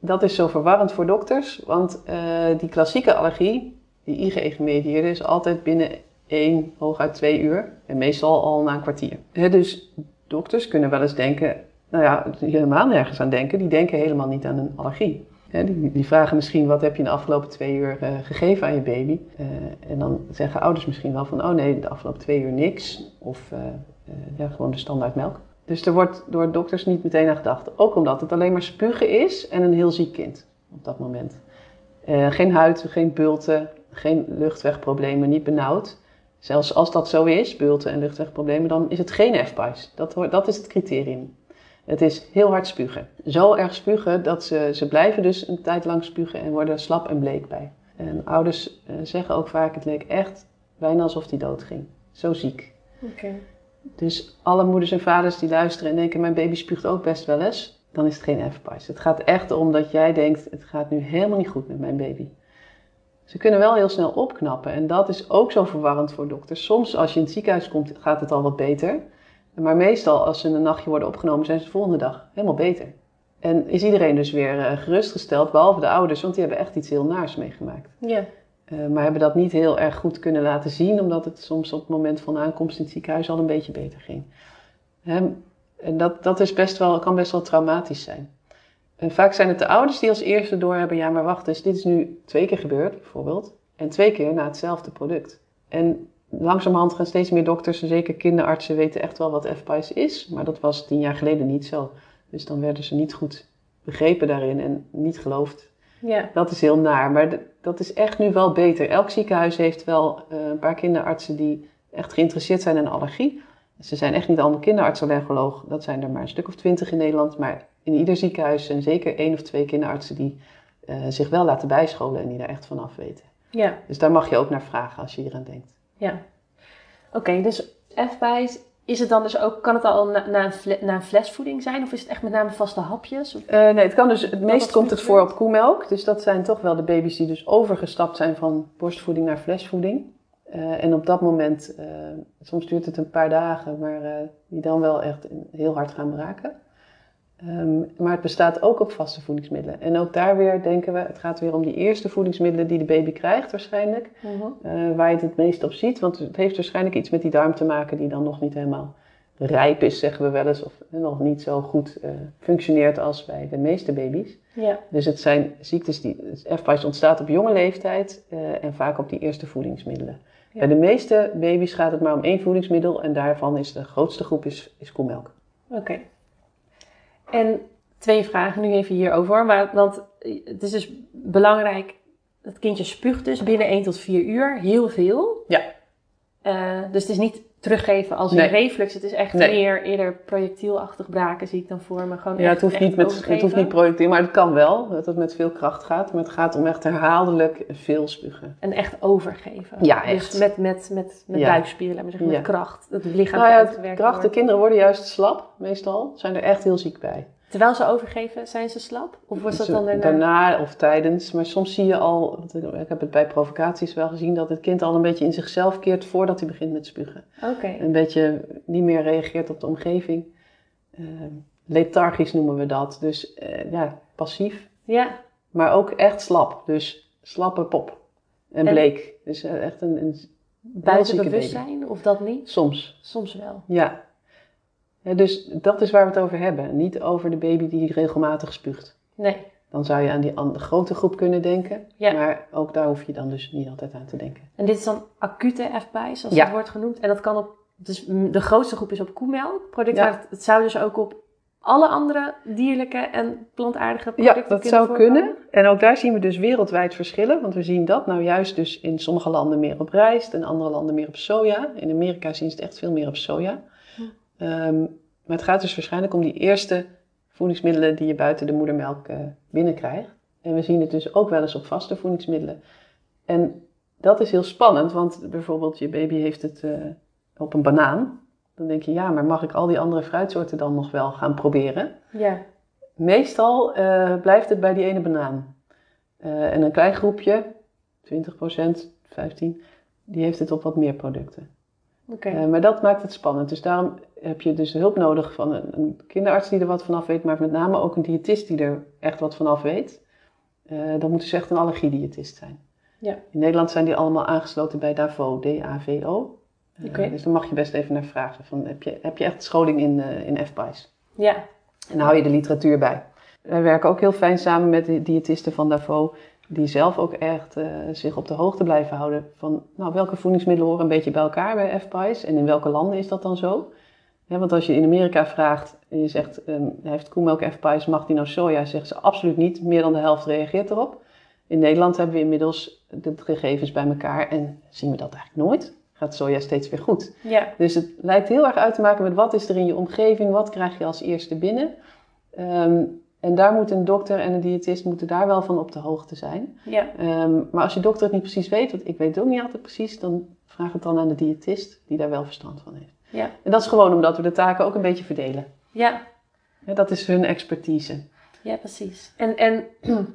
dat is zo verwarrend voor dokters, want eh, die klassieke allergie, die IgE-gemedieerde, is altijd binnen 1, hooguit 2 uur en meestal al na een kwartier. Dus dokters kunnen wel eens denken, nou ja, helemaal nergens aan denken. Die denken helemaal niet aan een allergie. Die, die vragen misschien, wat heb je in de afgelopen twee uur eh, gegeven aan je baby? Eh, en dan zeggen ouders misschien wel van, oh nee, de afgelopen twee uur niks. Of ja, gewoon de standaard melk. Dus er wordt door dokters niet meteen aan gedacht. Ook omdat het alleen maar spugen is en een heel ziek kind op dat moment. Eh, geen huid, geen bulten, geen luchtwegproblemen, niet benauwd. Zelfs als dat zo is, bulten en luchtwegproblemen, dan is het geen FPIES. Dat, dat is het criterium. Het is heel hard spugen. Zo erg spugen dat ze, ze blijven dus een tijd lang spugen en worden slap en bleek bij. En ouders eh, zeggen ook vaak, het leek echt bijna alsof hij doodging. Zo ziek. Oké. Dus alle moeders en vaders die luisteren en denken, mijn baby spuugt ook best wel eens, dan is het geen FPIES. Het gaat echt om dat jij denkt, het gaat nu helemaal niet goed met mijn baby. Ze kunnen wel heel snel opknappen en dat is ook zo verwarrend voor dokters. Soms als je in het ziekenhuis komt, gaat het al wat beter. Maar meestal als ze een nachtje worden opgenomen, zijn ze de volgende dag helemaal beter. En is iedereen dus weer eh, gerustgesteld, behalve de ouders, want die hebben echt iets heel naars meegemaakt. Ja. Eh, maar hebben dat niet heel erg goed kunnen laten zien, omdat het soms op het moment van aankomst in het ziekenhuis al een beetje beter ging. Hè, en dat, dat is best wel, kan best wel traumatisch zijn. En vaak zijn het de ouders die als eerste doorhebben, ja maar wacht eens, dit is nu twee keer gebeurd bijvoorbeeld. En twee keer na hetzelfde product. En langzamerhand gaan steeds meer dokters en zeker kinderartsen weten echt wel wat FPIES is. Maar dat was tien jaar geleden niet zo. Dus dan werden ze niet goed begrepen daarin en niet geloofd. Ja. Dat is heel naar, maar dat is echt nu wel beter. Elk ziekenhuis heeft wel eh, een paar kinderartsen die echt geïnteresseerd zijn in allergie. Ze zijn echt niet allemaal kinderarts-allergoloog, dat zijn er maar een stuk of twintig in Nederland. Maar in ieder ziekenhuis zijn zeker één of twee kinderartsen die eh, zich wel laten bijscholen en die daar echt van af weten. Ja. Dus daar mag je ook naar vragen als je hieraan denkt. Ja. Oké, dus FPI's is het dan dus ook, kan het al na, na, een, fle- na een flesvoeding zijn? Of is het echt met name vaste hapjes? Of- Eh, nee, het kan dus, het meest komt het voor op koemelk. Dus dat zijn toch wel de baby's die dus overgestapt zijn van borstvoeding naar flesvoeding. Eh, en op dat moment, eh, soms duurt het een paar dagen, maar die dan wel echt heel hard gaan braken. Ehm, maar het bestaat ook op vaste voedingsmiddelen. En ook daar weer denken we, het gaat weer om die eerste voedingsmiddelen die de baby krijgt waarschijnlijk. eh, waar je het het meest op ziet. Want het heeft waarschijnlijk iets met die darm te maken die dan nog niet helemaal rijp is, zeggen we wel eens. Of nog niet zo goed eh, functioneert als bij de meeste baby's. Ja. Dus het zijn ziektes die. FPIES ontstaat op jonge leeftijd eh, en vaak op die eerste voedingsmiddelen. Ja. Bij de meeste baby's gaat het maar om één voedingsmiddel en daarvan is de grootste groep is, is koemelk. Oké. En twee vragen nu even hierover. Maar, want het is dus belangrijk, het kindje spuugt dus binnen 1 tot 4 uur heel veel. Ja. Eh, dus het is niet teruggeven als Nee. een reflux. Het is echt Nee. meer eerder projectielachtig braken zie ik dan voor me. Gewoon Ja, echt- het hoeft, niet met, het hoeft niet projectiel, maar het kan wel dat het met veel kracht gaat. Maar het gaat om echt herhaaldelijk veel spugen. En echt overgeven. Ja, Dus echt. met, met, met, met Ja. buikspieren, maar zeggen, Ja. met kracht. Het lichaam Nou ja, kracht, de kinderen worden juist slap, meestal. Zijn er echt heel ziek bij. Terwijl ze overgeven, zijn ze slap? Of was dat dan daarna? daarna of tijdens. Maar soms zie je al, ik heb het bij provocaties wel gezien, dat het kind al een beetje in zichzelf keert voordat hij begint met spugen. Oké. Een beetje niet meer reageert op de omgeving. Eh, lethargisch noemen we dat. Dus eh, ja, passief. Ja, Maar ook echt slap. Dus slappe pop. En En- bleek. Dus eh, echt een, een buiten bewustzijn of dat niet? soms. Soms wel. Ja. Ja, Dus dat is waar we het over hebben. Niet over de baby die regelmatig spuugt. Nee. Dan zou je aan die an- de grote groep kunnen denken. Ja. Maar ook daar hoef je dan dus niet altijd aan te denken. En dit is dan acute FPI, zoals Ja. het wordt genoemd. En dat kan op, dus de grootste groep is op koemelkproducten. Ja. Maar het, zou dus ook op alle andere dierlijke en plantaardige Ja, producten dat kunnen zou voorkomen. kunnen. En ook daar zien we dus wereldwijd verschillen. Want we zien dat nou juist dus in sommige landen meer op rijst en andere landen meer op soja. In Amerika zien ze het echt veel meer op soja. Hm. Ehm, maar het gaat dus waarschijnlijk om die eerste voedingsmiddelen die je buiten de moedermelk eh, binnenkrijgt. En we zien het dus ook wel eens op vaste voedingsmiddelen. En dat is heel spannend, want bijvoorbeeld je baby heeft het eh, op een banaan. Dan denk je, ja, maar mag ik al die andere fruitsoorten dan nog wel gaan proberen? Ja. Meestal eh, blijft het bij die ene banaan. En een klein groepje, 20%, 15%, die heeft het op wat meer producten. Eh, maar dat maakt het spannend. Dus daarom heb je dus hulp nodig van een, een kinderarts die er wat vanaf weet, maar met name ook een diëtist die er echt wat vanaf weet. Eh, dan moet dus echt een allergiediëtist zijn. Ja. In Nederland zijn die allemaal aangesloten bij DAVO, D-A-V-O. Eh. Dus daar mag je best even naar vragen. Van, heb, je, heb je echt scholing in, in FPI's? Ja. En dan hou je de literatuur bij. Wij werken ook heel fijn samen met de diëtisten van DAVO, die zelf ook echt eh, zich op de hoogte blijven houden van nou, welke voedingsmiddelen horen een beetje bij elkaar bij FPI's en in welke landen is dat dan zo. Ja, want als je in Amerika vraagt en je zegt, hij heeft koemelk FPI's, mag die nou soja? Zeggen ze absoluut niet, meer dan de helft reageert erop. In Nederland hebben we inmiddels de gegevens bij elkaar en zien we dat eigenlijk nooit. Gaat soja steeds weer goed. Ja. Dus het lijkt heel erg uit te maken met wat is er in je omgeving, wat krijg je als eerste binnen. Ehm, en daar moet een dokter en een diëtist moeten daar wel van op de hoogte zijn. Ja. Ehm, maar als je dokter het niet precies weet, want ik weet het ook niet altijd precies, dan vraag het dan aan de diëtist die daar wel verstand van heeft. Ja. En dat is gewoon omdat we de taken ook een beetje verdelen. Ja. Ja, dat is hun expertise. Ja, precies. En, en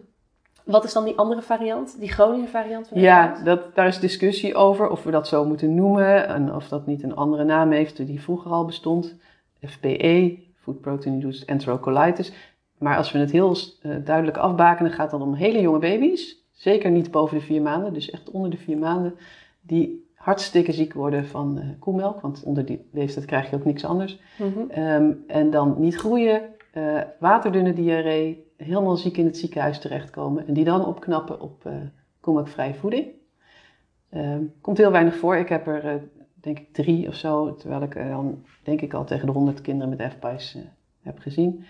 wat is dan die andere variant? Die chronische variant? van Ja, dat, daar is discussie over of we dat zo moeten noemen en of dat niet een andere naam heeft die vroeger al bestond. FPE, Food Protein Induced Enterocolitis. Maar als we het heel eh, duidelijk afbakenen, gaat het dan om hele jonge baby's. Zeker niet boven de vier maanden, dus echt onder de vier maanden. Die hartstikke ziek worden van eh, koemelk, want onder die leeftijd krijg je ook niks anders. Mhm. Ehm, en dan niet groeien, eh, waterdunne diarree, helemaal ziek in het ziekenhuis terechtkomen. En die dan opknappen op eh koemelkvrije voeding. Ehm, komt heel weinig voor. Ik heb er denk ik drie of zo, terwijl ik dan denk ik al tegen de honderd kinderen met FPI's heb gezien.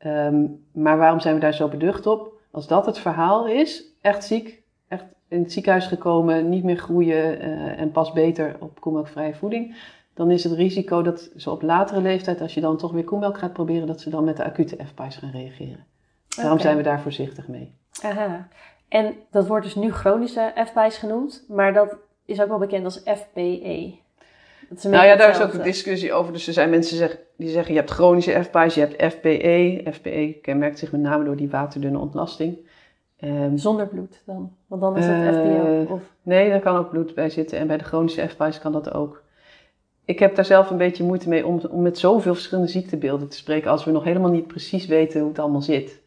Ehm, maar waarom zijn we daar zo beducht op? Als dat het verhaal is, echt ziek, echt in het ziekenhuis gekomen, niet meer groeien eh, en pas beter op koemelkvrije voeding, dan is het risico dat ze op latere leeftijd, als je dan toch weer koemelk gaat proberen, dat ze dan met de acute FPI's gaan reageren. Daarom zijn we daar voorzichtig mee. Aha. En dat wordt dus nu chronische FPI's genoemd, maar dat is ook wel bekend als FPE. Nou ja, daar is ook een discussie over. Dus er zijn mensen die zeggen, je hebt chronische FPA's, je hebt FPE. FPE kenmerkt zich met name door die waterdunne ontlasting. Ehm, Zonder bloed dan. Want dan is Eh, het FBO. Of, nee, daar kan ook bloed bij zitten. En bij de chronische FPA's kan dat ook. Ik heb daar zelf een beetje moeite mee om, om met zoveel verschillende ziektebeelden te spreken... als we nog helemaal niet precies weten hoe het allemaal zit.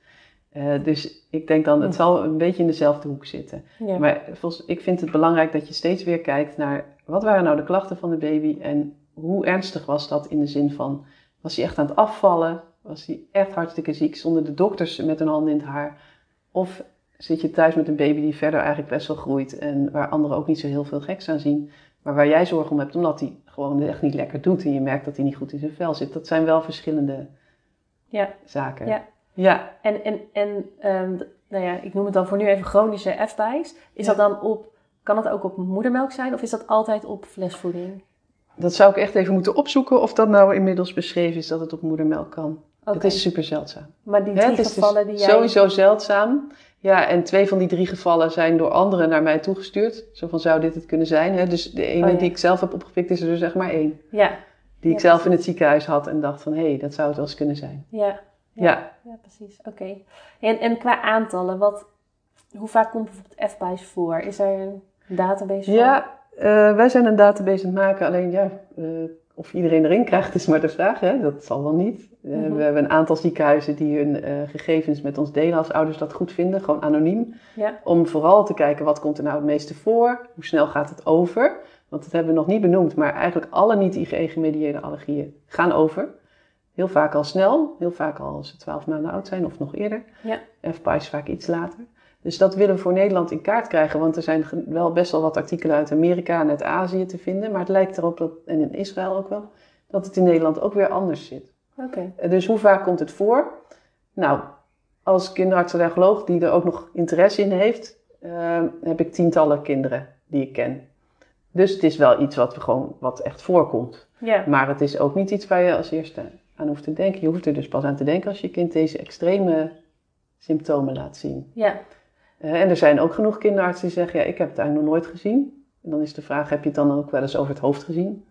Eh, dus ik denk dan, het zal een beetje in dezelfde hoek zitten. ja. Maar volgens, ik vind het belangrijk dat je steeds weer kijkt naar wat waren nou de klachten van de baby en hoe ernstig was dat in de zin van, was hij echt aan het afvallen? Was hij echt hartstikke ziek zonder de dokters met hun handen in het haar? Of zit je thuis met een baby die verder eigenlijk best wel groeit en waar anderen ook niet zo heel veel geks aan zien, maar waar jij zorg om hebt omdat hij gewoon echt niet lekker doet en je merkt dat hij niet goed in zijn vel zit. Dat zijn wel verschillende ja. zaken. Ja. ja. En, en, en ehm, nou ja, ik noem het dan voor nu even chronische FBI's. Is Ja. dat dan op, kan dat ook op moedermelk zijn of is dat altijd op flesvoeding? Dat zou ik echt even moeten opzoeken of dat nou inmiddels beschreven is dat het op moedermelk kan. Het is super zeldzaam. Maar die drie is dus gevallen die jij... Sowieso zeldzaam. Ja, en twee van die drie gevallen zijn door anderen naar mij toegestuurd. Zo van, zou dit het kunnen zijn? Hè? Dus de ene Oh, ja. die ik zelf heb opgepikt is er dus zeg maar één. Ja, Die Ja, ik zelf in het ziekenhuis had en dacht van, hé, hey, dat zou het wel eens kunnen zijn. ja, Ja. ja, precies. Oké. En, en qua aantallen, wat, hoe vaak komt bijvoorbeeld FBI's voor? Is er een database? Ja, eh, wij zijn een database aan het maken. Alleen ja, eh, of iedereen erin krijgt is maar de vraag. Hè? Dat zal wel niet. Eh, Mhm. We hebben een aantal ziekenhuizen die hun gegevens met ons delen als ouders dat goed vinden. Gewoon anoniem. Ja. Om vooral te kijken wat komt er nou het meeste voor. Hoe snel gaat het over. Want dat hebben we nog niet benoemd. Maar eigenlijk alle niet-IgE-gemedieerde allergieën gaan over. Heel vaak al snel. Heel vaak al als ze 12 maanden oud zijn of nog eerder. Ja. FPI's vaak iets later. Dus dat willen we voor Nederland in kaart krijgen, want er zijn wel best wel wat artikelen uit Amerika en uit Azië te vinden. Maar het lijkt erop, dat, en in Israël ook wel, dat het in Nederland ook weer anders zit. Oké. Eh, Dus hoe vaak komt het voor? Nou, als kinderarts-allergoloog die er ook nog interesse in heeft, eh, heb ik tientallen kinderen die ik ken. Dus het is wel iets wat, we gewoon, wat echt voorkomt. Ja. Maar het is ook niet iets waar je als eerste aan hoeft te denken. Je hoeft er dus pas aan te denken als je kind deze extreme symptomen laat zien. Ja. En er zijn ook genoeg kinderartsen die zeggen, ja, ik heb het eigenlijk nog nooit gezien. En dan is de vraag, heb je het dan ook wel eens over het hoofd gezien?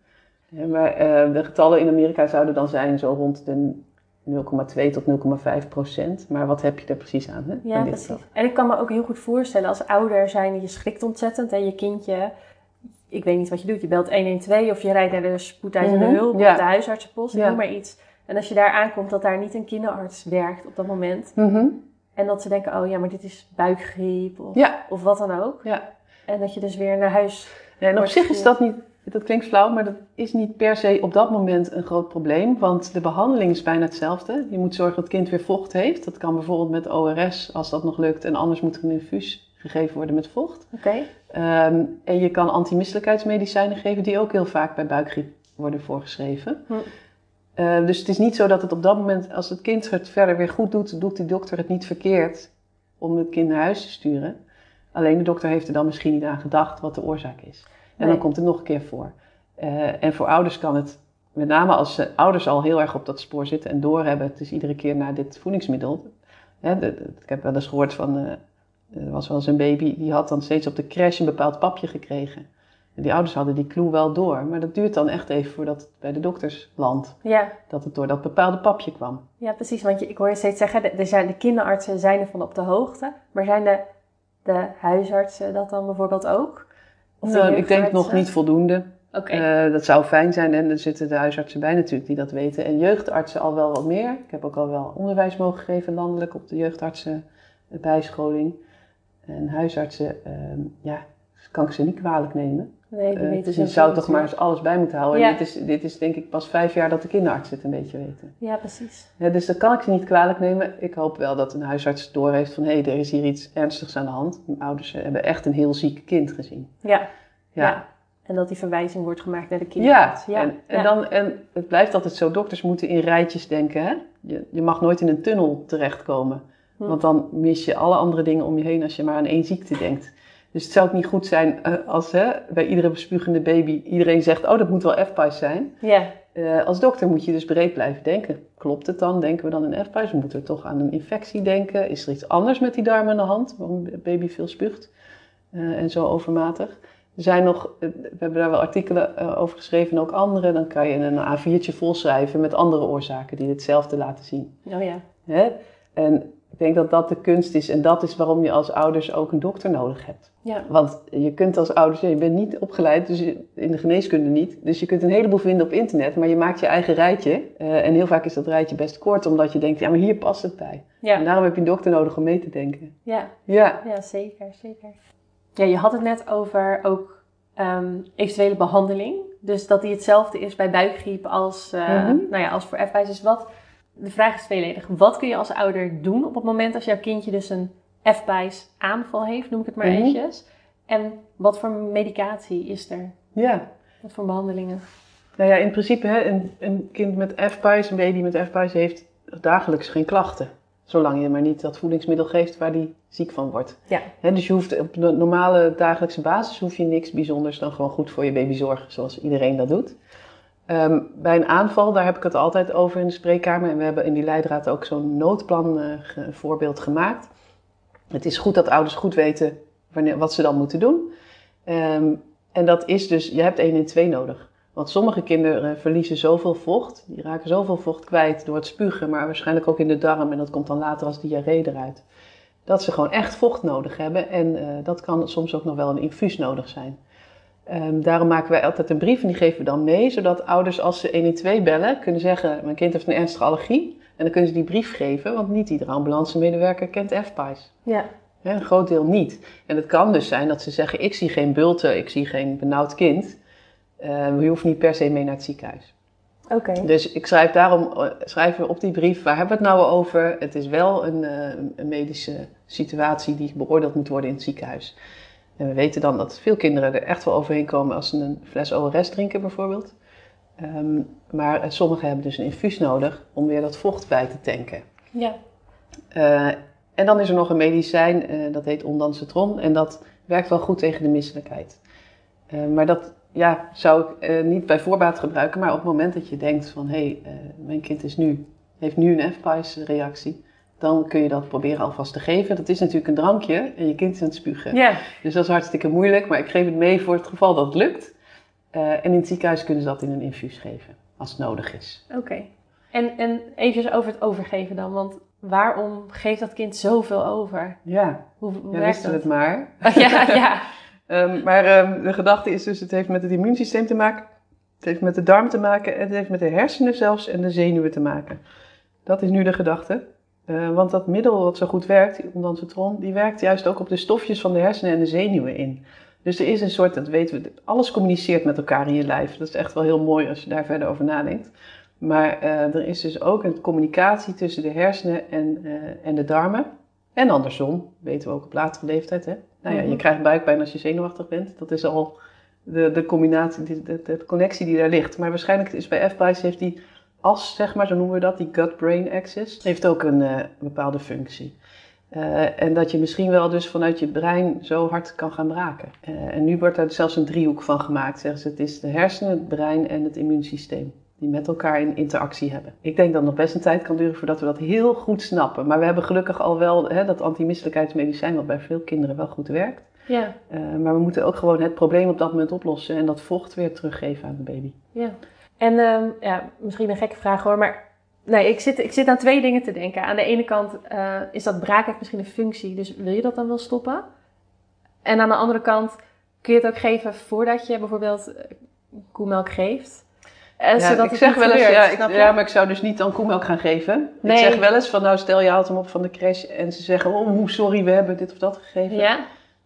Eh, maar eh, de getallen in Amerika zouden dan zijn zo rond de 0,2 tot 0,5 procent. Maar wat heb je er precies aan? Hè, Ja, precies. geval? En ik kan me ook heel goed voorstellen als ouder zijn, je schrikt ontzettend en je kindje, ik weet niet wat je doet, je belt 112 of je rijdt naar de spoedeisende Mhm, hulp ja. of de huisartsenpost, Ja. noem maar iets. En als je daar aankomt dat daar niet een kinderarts werkt op dat moment Mhm. En dat ze denken, oh ja, maar dit is buikgriep of, Ja, of wat dan ook. ja. En dat je dus weer naar huis... Ja, en op zich is dat niet, dat klinkt flauw, maar dat is niet per se op dat moment een groot probleem. Want de behandeling is bijna hetzelfde. Je moet zorgen dat het kind weer vocht heeft. Dat kan bijvoorbeeld met ORS, als dat nog lukt. En anders moet er een infuus gegeven worden met vocht. Oké, Ehm, en je kan antimisselijkheidsmedicijnen geven, die ook heel vaak bij buikgriep worden voorgeschreven. Hm. Eh, dus het is niet zo dat het op dat moment, als het kind het verder weer goed doet, doet die dokter het niet verkeerd om het kind naar huis te sturen. Alleen de dokter heeft er dan misschien niet aan gedacht wat de oorzaak is. En Nee. dan komt het nog een keer voor. Eh, en voor ouders kan het, met name als ze, ouders al heel erg op dat spoor zitten en doorhebben, het is iedere keer naar dit voedingsmiddel. Hè, de- de- ik heb wel eens gehoord van, eh, er was wel eens een baby, die had dan steeds op de crash een bepaald papje gekregen. En die ouders hadden die clue wel door, maar dat duurt dan echt even voordat het bij de dokters landt. ja. Dat het door dat bepaalde papje kwam. Ja, precies. Want je, ik hoor je steeds zeggen, de, zijn, de kinderartsen zijn ervan op de hoogte. Maar zijn de, de huisartsen dat dan bijvoorbeeld ook? Of de Nou, ik denk jeugdartsen? nog niet voldoende. Oké. Eh, dat zou fijn zijn en er zitten de huisartsen bij natuurlijk die dat weten. En jeugdartsen al wel wat meer. Ik heb ook al wel onderwijs mogen geven landelijk op de jeugdartsenbijscholing. En huisartsen, ehm, ja, kan ik ze niet kwalijk nemen. Nee, die Eh, weten je ze zou toch maar eens alles bij moeten houden. Ja. En dit is, dit is denk ik pas vijf jaar dat de kinderartsen het een beetje weten. Ja, precies. Ja, dus dat kan ik ze niet kwalijk nemen. Ik hoop wel dat een huisarts doorheeft van... hé, er is hier iets ernstigs aan de hand. Mijn ouders eh, hebben echt een heel ziek kind gezien. Ja. Ja, Ja. En dat die verwijzing wordt gemaakt naar de ja. kinderarts. En, en, ja. Dan, en het blijft altijd zo, dokters moeten in rijtjes denken. Hè? Je, je mag nooit in een tunnel terechtkomen. Hm. Want dan mis je alle andere dingen om je heen als je maar aan één ziekte denkt. Dus het zou ook niet goed zijn eh, als hè, bij iedere bespuugende baby iedereen zegt... oh, dat moet wel FPI's zijn. Ja. Eh, als dokter moet je dus breed blijven denken. Klopt het dan? Denken we dan in FPI's? We moeten toch aan een infectie denken. Is er iets anders met die darm aan de hand? Waarom baby veel spuugt? eh, en zo overmatig. Er zijn nog, we hebben daar wel artikelen over geschreven en ook andere. Dan kan je een A4'tje volschrijven met andere oorzaken die hetzelfde laten zien. Oh ja. Hè? En denk dat dat de kunst is en dat is waarom je als ouders ook een dokter nodig hebt. Ja. Want je kunt als ouders, ja, je bent niet opgeleid, dus je- in de geneeskunde niet. Dus je kunt een heleboel vinden op internet, maar je maakt je eigen rijtje. Eh, en heel vaak is dat rijtje best kort, omdat je denkt, ja, maar hier past het bij. En Ja. daarom heb je een dokter nodig om mee te denken. Ja. Ja, Ja, zeker, zeker. Ja, je had het net over ook ehm, eventuele behandeling. Dus dat die hetzelfde is bij buikgriep als, eh, Mhm. nou ja, als voor F-buis. Dus wat, de vraag is tweeledig. Wat kun je als ouder doen op het moment als jouw kindje dus een F-buis aanval heeft, noem ik het maar Mhm. eventjes. En wat voor medicatie is er? ja. Wat voor behandelingen? Nou ja, in principe, hè, een, een kind met F-buis, een baby met F-buis heeft dagelijks geen klachten. Zolang je maar niet dat voedingsmiddel geeft waar die ziek van wordt. Ja. Hè, dus je hoeft op de normale dagelijkse basis hoef je niks bijzonders dan gewoon goed voor je baby zorgen, zoals iedereen dat doet. Ehm, bij een aanval, daar heb ik het altijd over in de spreekkamer. En we hebben in die leidraad ook zo'n noodplan eh, voorbeeld gemaakt. Het is goed dat ouders goed weten wanneer, wat ze dan moeten doen. Ehm, en dat is dus, je hebt 1 en 2 nodig. Want sommige kinderen verliezen zoveel vocht, die raken zoveel vocht kwijt door het spugen, maar waarschijnlijk ook in de darm en dat komt dan later als diarree eruit. Dat ze gewoon echt vocht nodig hebben en eh, dat kan soms ook nog wel een infuus nodig zijn. Ehm, daarom maken wij altijd een brief en die geven we dan mee, zodat ouders als ze 112 bellen kunnen zeggen, mijn kind heeft een ernstige allergie. En dan kunnen ze die brief geven, want niet iedere ambulancemedewerker kent F-pies. Ja. Hè, Een groot deel niet. En het kan dus zijn dat ze zeggen: Ik zie geen bulten, ik zie geen benauwd kind. Eh, je hoeft niet per se mee naar het ziekenhuis. Oké. Dus ik schrijf daarom eh, schrijven we op die brief: waar hebben we het nou over? Het is wel een, eh, een medische situatie die beoordeeld moet worden in het ziekenhuis. En we weten dan dat veel kinderen er echt wel overheen komen als ze een fles ORS drinken, bijvoorbeeld. Ehm, maar sommigen hebben dus een infuus nodig om weer dat vocht bij te tanken. Ja. Eh, en dan is er nog een medicijn, eh, dat heet ondansetron. En dat werkt wel goed tegen de misselijkheid. Eh, maar dat ja, zou ik niet bij voorbaat gebruiken. Maar op het moment dat je denkt van... hé, hey, mijn kind is nu, heeft nu een F-pies-reactie... dan kun je dat proberen alvast te geven. Dat is natuurlijk een drankje en je kind is aan het spugen. Ja. Dus dat is hartstikke moeilijk. Maar ik geef het mee voor het geval dat het lukt. Eh, en in het ziekenhuis kunnen ze dat in een infuus geven. Als het nodig is. Oké. En, en even over het overgeven dan. Want waarom geeft dat kind zoveel over? Ja, Hoe, hoe ja werkt dat? het maar. ja, ja. Ehm, maar ehm, de gedachte is dus, het heeft met het immuunsysteem te maken, het heeft met de darm te maken en het heeft met de hersenen zelfs en de zenuwen te maken. Dat is nu de gedachte. Eh, want dat middel wat zo goed werkt, die ondansetron, die werkt juist ook op de stofjes van de hersenen en de zenuwen in. Dus er is een soort, dat weten we, alles communiceert met elkaar in je lijf. Dat is echt wel heel mooi als je daar verder over nadenkt. Maar eh, er is dus ook een communicatie tussen de hersenen en, eh, en de darmen. En andersom, weten we ook op latere leeftijd. Hè? Nou ja, Mhm. je krijgt buikpijn als je zenuwachtig bent. Dat is al de, de combinatie, de, de, de connectie die daar ligt. Maar waarschijnlijk is bij F-Bice heeft die as, zeg maar, zo noemen we dat, die gut-brain axis, heeft ook een eh, bepaalde functie. Eh, en dat je misschien wel dus vanuit je brein zo hard kan gaan braken. Eh, en nu wordt daar zelfs een driehoek van gemaakt. Zeggen ze, het is de hersenen, het brein en het immuunsysteem. Die met elkaar in interactie hebben. Ik denk dat het nog best een tijd kan duren voordat we dat heel goed snappen. Maar we hebben gelukkig al wel hè, dat antimisselijkheidsmedicijn, wat bij veel kinderen wel goed werkt. Ja, maar we moeten ook gewoon het probleem op dat moment oplossen en dat vocht weer teruggeven aan de baby. ja. En ehm, ja, misschien een gekke vraag hoor, maar nee, ik, zit, ik zit aan twee dingen te denken. Aan de ene kant eh, is dat braak heeft misschien een functie, dus wil je dat dan wel stoppen? En aan de andere kant kun je het ook geven voordat je bijvoorbeeld eh, koemelk geeft. Eh, Ja, zodat ik het zeg wel eens, ja, ik- snap je? ja, maar ik zou dus niet dan koemelk gaan geven. Nee. Ik zeg wel eens van, nou stel je haalt hem op van de crash en ze zeggen, oh sorry, we hebben dit of dat gegeven. Ja,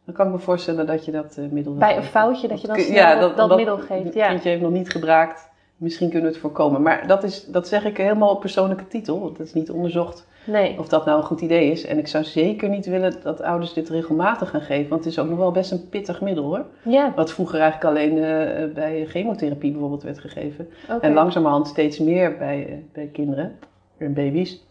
Dan kan ik me voorstellen dat je dat eh, middel bij een foutje dat je dan Ja, snel dat, omdat middel geeft. Het Ja. kindje heeft nog niet gebraakt. Misschien kunnen we het voorkomen. Maar dat, is, dat zeg ik helemaal op persoonlijke titel. Want het is niet onderzocht Nee. of dat nou een goed idee is. En ik zou zeker niet willen dat ouders dit regelmatig gaan geven. Want het is ook nog wel best een pittig middel hoor. Ja, Wat vroeger eigenlijk alleen eh, bij chemotherapie bijvoorbeeld werd gegeven. En langzamerhand steeds meer bij, eh, bij kinderen en baby's.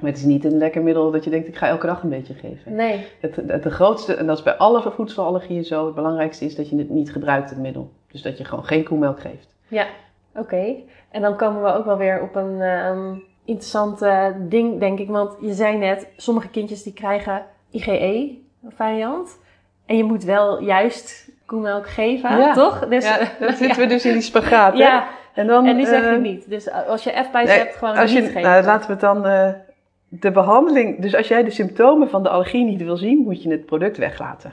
Maar het is niet een lekker middel dat je denkt, ik ga elke dag een beetje geven. Nee. Het, het, de grootste, en dat is bij alle voedselallergieën zo, het belangrijkste is dat je het niet gebruikt, het middel. Dus dat je gewoon geen koemelk geeft. Ja, oké. En dan komen we ook wel weer op een ehm interessant eh, ding, denk ik. Want je zei net, sommige kindjes die krijgen IgE-variant. En je moet wel juist koemelk geven, toch? Dus, ja, dan zitten we dus in die spagaat. Ja, en, dan, en die zeg je eh, niet. Dus als je F-pijs hebt, gewoon als niet je, geven. Nou, laten we het dan... Uh, de behandeling... Dus als jij de symptomen van de allergie niet wil zien, moet je het product weglaten.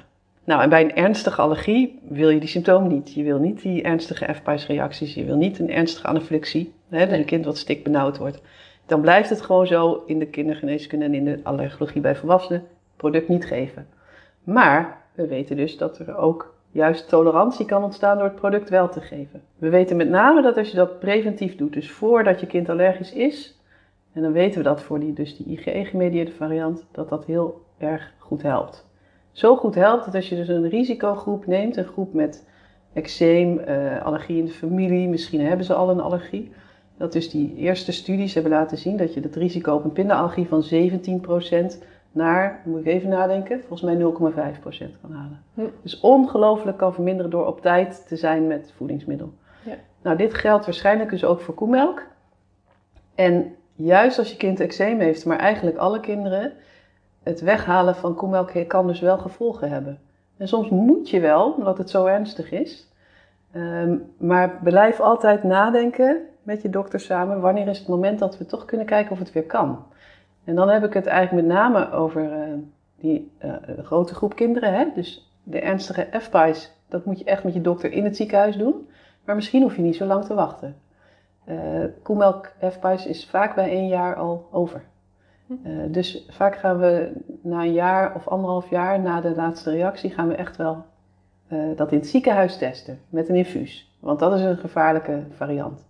Nou, en bij een ernstige allergie wil je die symptomen niet. Je wil niet die ernstige F-reacties. Je wil niet een ernstige anafylexie. Hè, dus een kind wat stikbenauwd wordt. Dan blijft het gewoon zo in de kindergeneeskunde en in de allergologie bij volwassenen product niet geven. Maar we weten dus dat er ook juist tolerantie kan ontstaan door het product wel te geven. We weten met name dat als je dat preventief doet, dus voordat je kind allergisch is, en dan weten we dat voor die, dus die IgE-gemedieerde variant, dat dat heel erg goed helpt. Zo goed helpt dat als je dus een risicogroep neemt, een groep met eczeem, uh, allergie in de familie, misschien hebben ze al een allergie, dat dus die eerste studies hebben laten zien dat je het risico op een pindaallergie van 17% naar, moet ik even nadenken, volgens mij 0,5% kan halen. Hm. Dus ongelooflijk kan verminderen door op tijd te zijn met voedingsmiddel. Ja. Nou, dit geldt waarschijnlijk dus ook voor koemelk. En juist als je kind eczeem heeft, maar eigenlijk alle kinderen, het weghalen van koemelk kan dus wel gevolgen hebben. En soms moet je wel, omdat het zo ernstig is. Ehm, maar blijf altijd nadenken met je dokter samen, wanneer is het moment dat we toch kunnen kijken of het weer kan. En dan heb ik het eigenlijk met name over uh, die uh, grote groep kinderen. Hè? Dus de ernstige FPI's, dat moet je echt met je dokter in het ziekenhuis doen. Maar misschien hoef je niet zo lang te wachten. Uh, koemelk FPI's is vaak bij één jaar al over. Dus vaak gaan we na een jaar of anderhalf jaar na de laatste reactie, gaan we echt wel dat in het ziekenhuis testen met een infuus. Want dat is een gevaarlijke variant.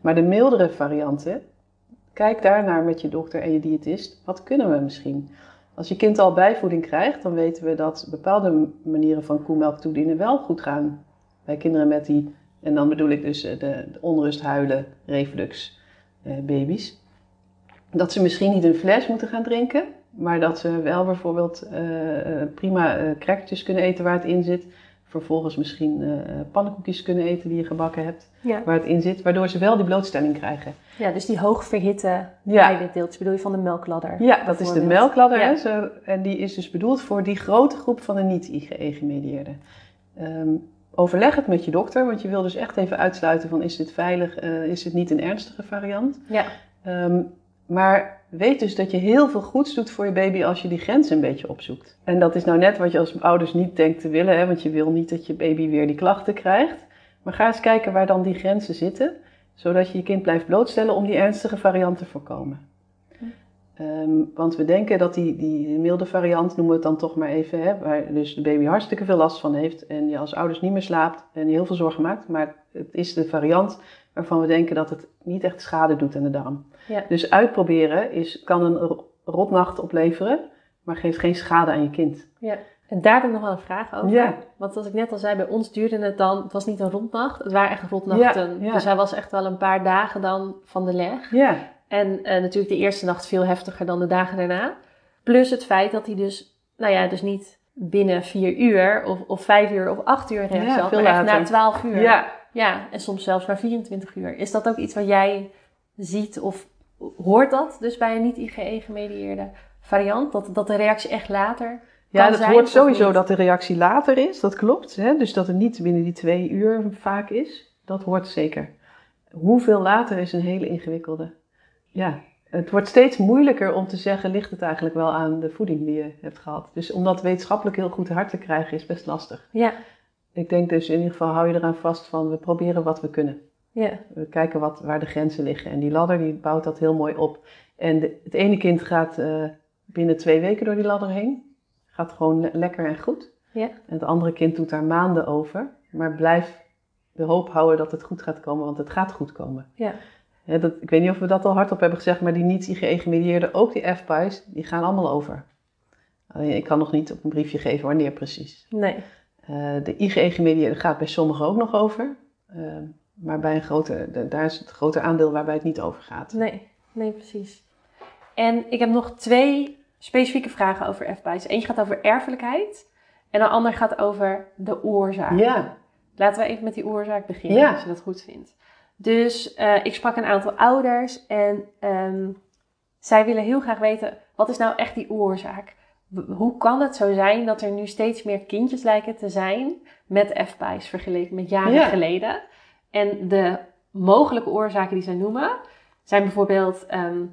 Maar de mildere varianten, Kijk daarnaar met je dokter en je diëtist. Wat kunnen we misschien? Als je kind al bijvoeding krijgt, dan weten we dat bepaalde manieren van koemelk toedienen wel goed gaan. Bij kinderen met die, en dan bedoel ik dus eh, de, de onrust, huilen, reflux eh, baby's. Dat ze misschien niet een fles moeten gaan drinken, maar dat ze wel bijvoorbeeld eh, eh prima uh, crackertjes kunnen eten waar het in zit vervolgens misschien uh, pannenkoekjes kunnen eten die je gebakken hebt, waar het in zit, waardoor ze wel die blootstelling krijgen. Ja, dus die hoog verhitte ja. eiwitdeeltjes bedoel je van de melkladder? Ja, dat is de melkladder. Zo, en die is dus bedoeld voor die grote groep van de niet-IgE-gemedieerden. Um, overleg het met je dokter, want je wil dus echt even uitsluiten van is dit veilig, uh, is het niet een ernstige variant. Ja. Um, maar weet dus dat je heel veel goeds doet voor je baby als je die grens een beetje opzoekt. En dat is nou net wat je als ouders niet denkt te willen, hè, want je wil niet dat je baby weer die klachten krijgt. Maar ga eens kijken waar dan die grenzen zitten, zodat je je kind blijft blootstellen om die ernstige variant te voorkomen. Um, want we denken dat die, die milde variant, noemen we het dan toch maar even, hè, waar dus de baby hartstikke veel last van heeft en je als ouders niet meer slaapt en heel veel zorgen maakt. Maar het is de variant waarvan we denken dat het niet echt schade doet aan de darm. Ja. Dus uitproberen is, kan een rotnacht opleveren, maar geeft geen schade aan je kind. Ja. En daar heb ik nog wel een vraag over. Ja. Want zoals ik net al zei, bij ons duurde het dan, het was niet een rotnacht, het waren echt rotnachten. Ja, Dus hij was echt wel een paar dagen dan van de leg. Ja. En uh, natuurlijk de eerste nacht veel heftiger dan de dagen daarna. Plus het feit dat hij dus, nou ja, dus niet binnen vier uur of, of vijf uur of acht uur recht ja, zat, maar echt na twaalf uur. Ja. ja, en soms zelfs na 24 uur. Is dat ook iets wat jij ziet of hoort dat dus bij een niet-IgE-gemedieerde variant? Dat, dat de reactie echt later ja, dat hoort sowieso dat de reactie later is, dat klopt. Hè? Dus dat het niet binnen die twee uur vaak is, dat hoort zeker. Hoeveel later is een hele ingewikkelde. Ja, het wordt steeds moeilijker om te zeggen, ligt het eigenlijk wel aan de voeding die je hebt gehad. Dus om dat wetenschappelijk heel goed hard te krijgen is best lastig. Ja. Ik denk dus in ieder geval hou je eraan vast van, we proberen wat we kunnen. Ja. We kijken wat, waar de grenzen liggen. En die ladder die bouwt dat heel mooi op. En de, het ene kind gaat uh, binnen twee weken door die ladder heen. Gaat gewoon lekker en goed. Ja. En het andere kind doet daar maanden over. Maar blijf de hoop houden dat het goed gaat komen, want het gaat goed komen. Ja. ja dat, ik weet niet of we dat al hardop hebben gezegd, maar die niet-IgE-gemedieerden, ook die FPI's, die gaan allemaal over. Alleen ik kan nog niet op een briefje geven wanneer precies. Nee. Uh, de IgE-gemedieerde gaat bij sommigen ook nog over. Uh, maar bij een grote, daar is het grote aandeel waarbij het niet over gaat. Nee, nee, precies. En ik heb nog twee specifieke vragen over FBI's. Eentje gaat over erfelijkheid en een ander gaat over de oorzaak. Ja. Laten we even met die oorzaak beginnen, ja. als je dat goed vindt. Dus uh, ik sprak een aantal ouders en um, zij willen heel graag weten, wat is nou echt die oorzaak? hoe kan het zo zijn dat er nu steeds meer kindjes lijken te zijn met FPI's vergeleken met jaren geleden? En de mogelijke oorzaken die zij noemen zijn bijvoorbeeld: ehm,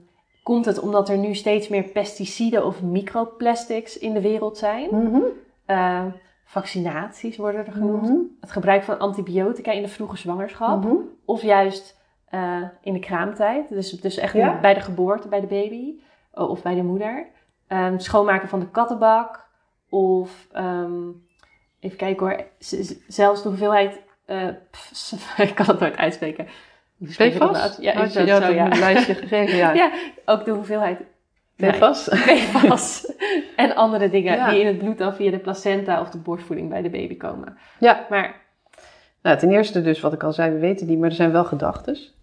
komt het omdat er nu steeds meer pesticiden of microplastics in de wereld zijn? Mhm. Eh, vaccinaties worden er genoemd. Mhm. Het gebruik van antibiotica in de vroege zwangerschap. Mhm. Of juist eh, in de kraamtijd. Dus, dus echt Ja. bij de geboorte bij de baby. o- Of bij de moeder. Ehm, schoonmaken van de kattenbak. Of ehm, even kijken hoor. z- zelfs de hoeveelheid. Eh, pff, ik kan het nooit uitspreken. PFAS? Ja, Had is je dat zo, ja. een lijstje gegeven? Ja. Ja, ook de hoeveelheid PFAS? PFAS en andere dingen Ja. die in het bloed dan via de placenta of de borstvoeding bij de baby komen. Ja. Maar Nou, ten eerste dus wat ik al zei, we weten niet, maar er zijn wel gedachtes.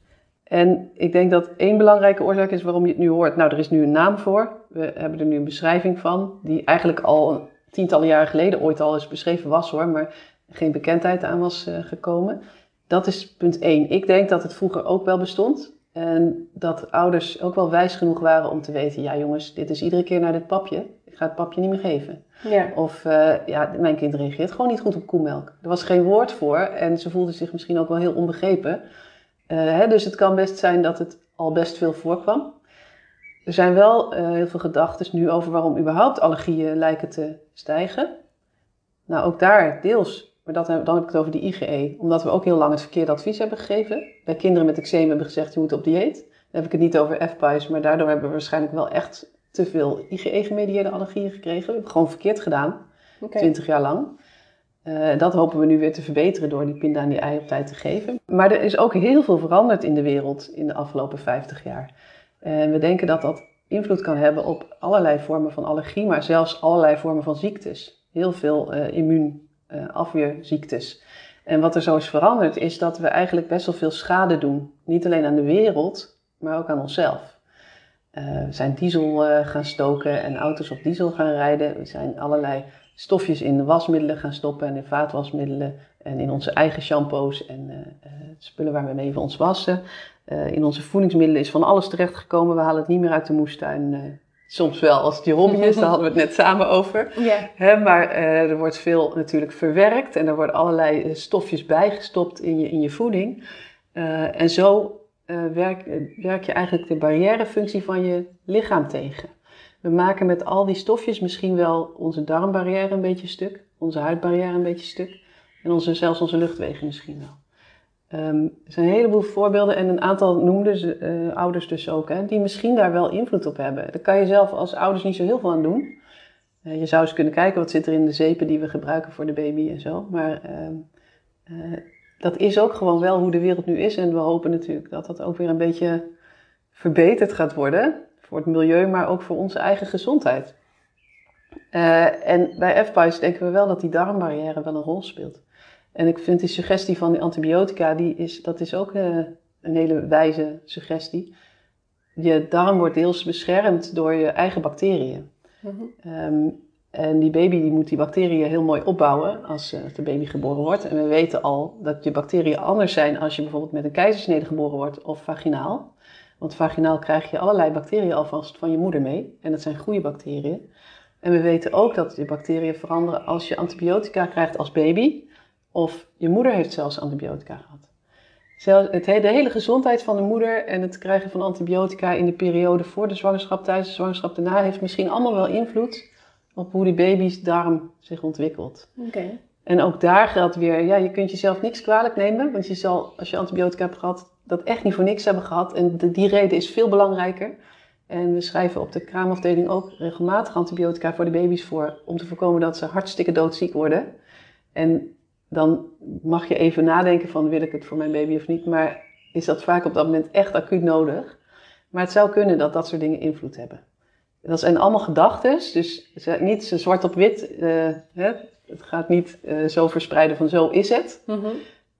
En ik denk dat één belangrijke oorzaak is waarom je het nu hoort. Nou, er is nu een naam voor. We hebben er nu een beschrijving van, die eigenlijk al tientallen jaren geleden ooit al eens beschreven was hoor, maar geen bekendheid aan was eh, gekomen. Dat is punt één. Ik denk dat het vroeger ook wel bestond. En dat ouders ook wel wijs genoeg waren om te weten, ja jongens, dit is iedere keer naar dit papje. Ik ga het papje niet meer geven. ja. Of eh, ja, mijn kind reageert gewoon niet goed op koemelk. Er was geen woord voor en ze voelde zich misschien ook wel heel onbegrepen. Eh, hè, dus het kan best zijn dat het al best veel voorkwam. Er zijn wel heel veel gedachten nu over waarom überhaupt allergieën lijken te stijgen. Nou, ook daar deels. Maar dat, dan heb ik het over die IgE. Omdat we ook heel lang het verkeerde advies hebben gegeven. Bij kinderen met eczeem hebben we gezegd, je moet op dieet. Dan heb ik het niet over FPI's, maar daardoor hebben we waarschijnlijk wel echt te veel IgE-gemedieerde allergieën gekregen. We hebben gewoon verkeerd gedaan. Oké. 20 jaar lang. Eh, dat hopen we nu weer te verbeteren door die pinda en die ei op tijd te geven. Maar er is ook heel veel veranderd in de wereld in de afgelopen 50 jaar. En we denken dat dat invloed kan hebben op allerlei vormen van allergie, maar zelfs allerlei vormen van ziektes. Heel veel eh immuunafweerziektes. en wat er zo is veranderd is dat we eigenlijk best wel veel schade doen. Niet alleen aan de wereld, maar ook aan onszelf. Eh, we zijn diesel eh, gaan stoken en auto's op diesel gaan rijden. We zijn allerlei stofjes in de wasmiddelen gaan stoppen en in vaatwasmiddelen en in onze eigen shampoos en spullen waar we mee ons wassen. In onze voedingsmiddelen is van alles terechtgekomen. We halen het niet meer uit de moestuin. Soms wel als het je hobby is, daar hadden we het net samen over. Ja. Hè, maar eh, er wordt veel natuurlijk verwerkt en er worden allerlei eh, stofjes bijgestopt in je, in je voeding. Eh, en zo werk, werk je eigenlijk de barrièrefunctie van je lichaam tegen. We maken met al die stofjes misschien wel onze darmbarrière een beetje stuk, onze huidbarrière een beetje stuk en onze, zelfs onze luchtwegen misschien wel. Ehm, er zijn een heleboel voorbeelden en een aantal noemden ze, eh, ouders dus ook, hè, die misschien daar wel invloed op hebben. Daar kan je zelf als ouders niet zo heel veel aan doen. Eh, je zou eens kunnen kijken wat zit er in de zeepen die we gebruiken voor de baby en zo. Maar ehm, eh, dat is ook gewoon wel hoe de wereld nu is. En we hopen natuurlijk dat dat ook weer een beetje verbeterd gaat worden. Voor het milieu, maar ook voor onze eigen gezondheid. En bij FPI's denken we wel dat die darmbarrière wel een rol speelt. En ik vind die suggestie van die antibiotica, die is, dat is ook eh, een hele wijze suggestie. Je darm wordt deels beschermd door je eigen bacteriën. Mhm. Ehm, en die baby die moet die bacteriën heel mooi opbouwen als eh, de baby geboren wordt. En we weten al dat je bacteriën anders zijn als je bijvoorbeeld met een keizersnede geboren wordt of vaginaal. Want vaginaal krijg je allerlei bacteriën alvast van je moeder mee. En dat zijn goede bacteriën. En we weten ook dat je bacteriën veranderen als je antibiotica krijgt als baby. Of je moeder heeft zelfs antibiotica gehad. Het, de hele gezondheid van de moeder en het krijgen van antibiotica in de periode voor de zwangerschap, tijdens de zwangerschap daarna, heeft misschien allemaal wel invloed op hoe die baby's darm zich ontwikkelt. Oké. En ook daar geldt weer, ja, je kunt jezelf niks kwalijk nemen, want je zal, als je antibiotica hebt gehad, dat echt niet voor niks hebben gehad. En de- die reden is veel belangrijker. En we schrijven op de kraamafdeling ook regelmatig antibiotica voor de baby's voor, om te voorkomen dat ze hartstikke doodziek worden. En dan mag je even nadenken van, wil ik het voor mijn baby of niet? Maar is dat vaak op dat moment echt acuut nodig? Maar het zou kunnen dat dat soort dingen invloed hebben. Dat zijn allemaal gedachten, dus niet zo zwart op wit. eh, hè? Het gaat niet eh, zo verspreiden van zo is het. Mhm.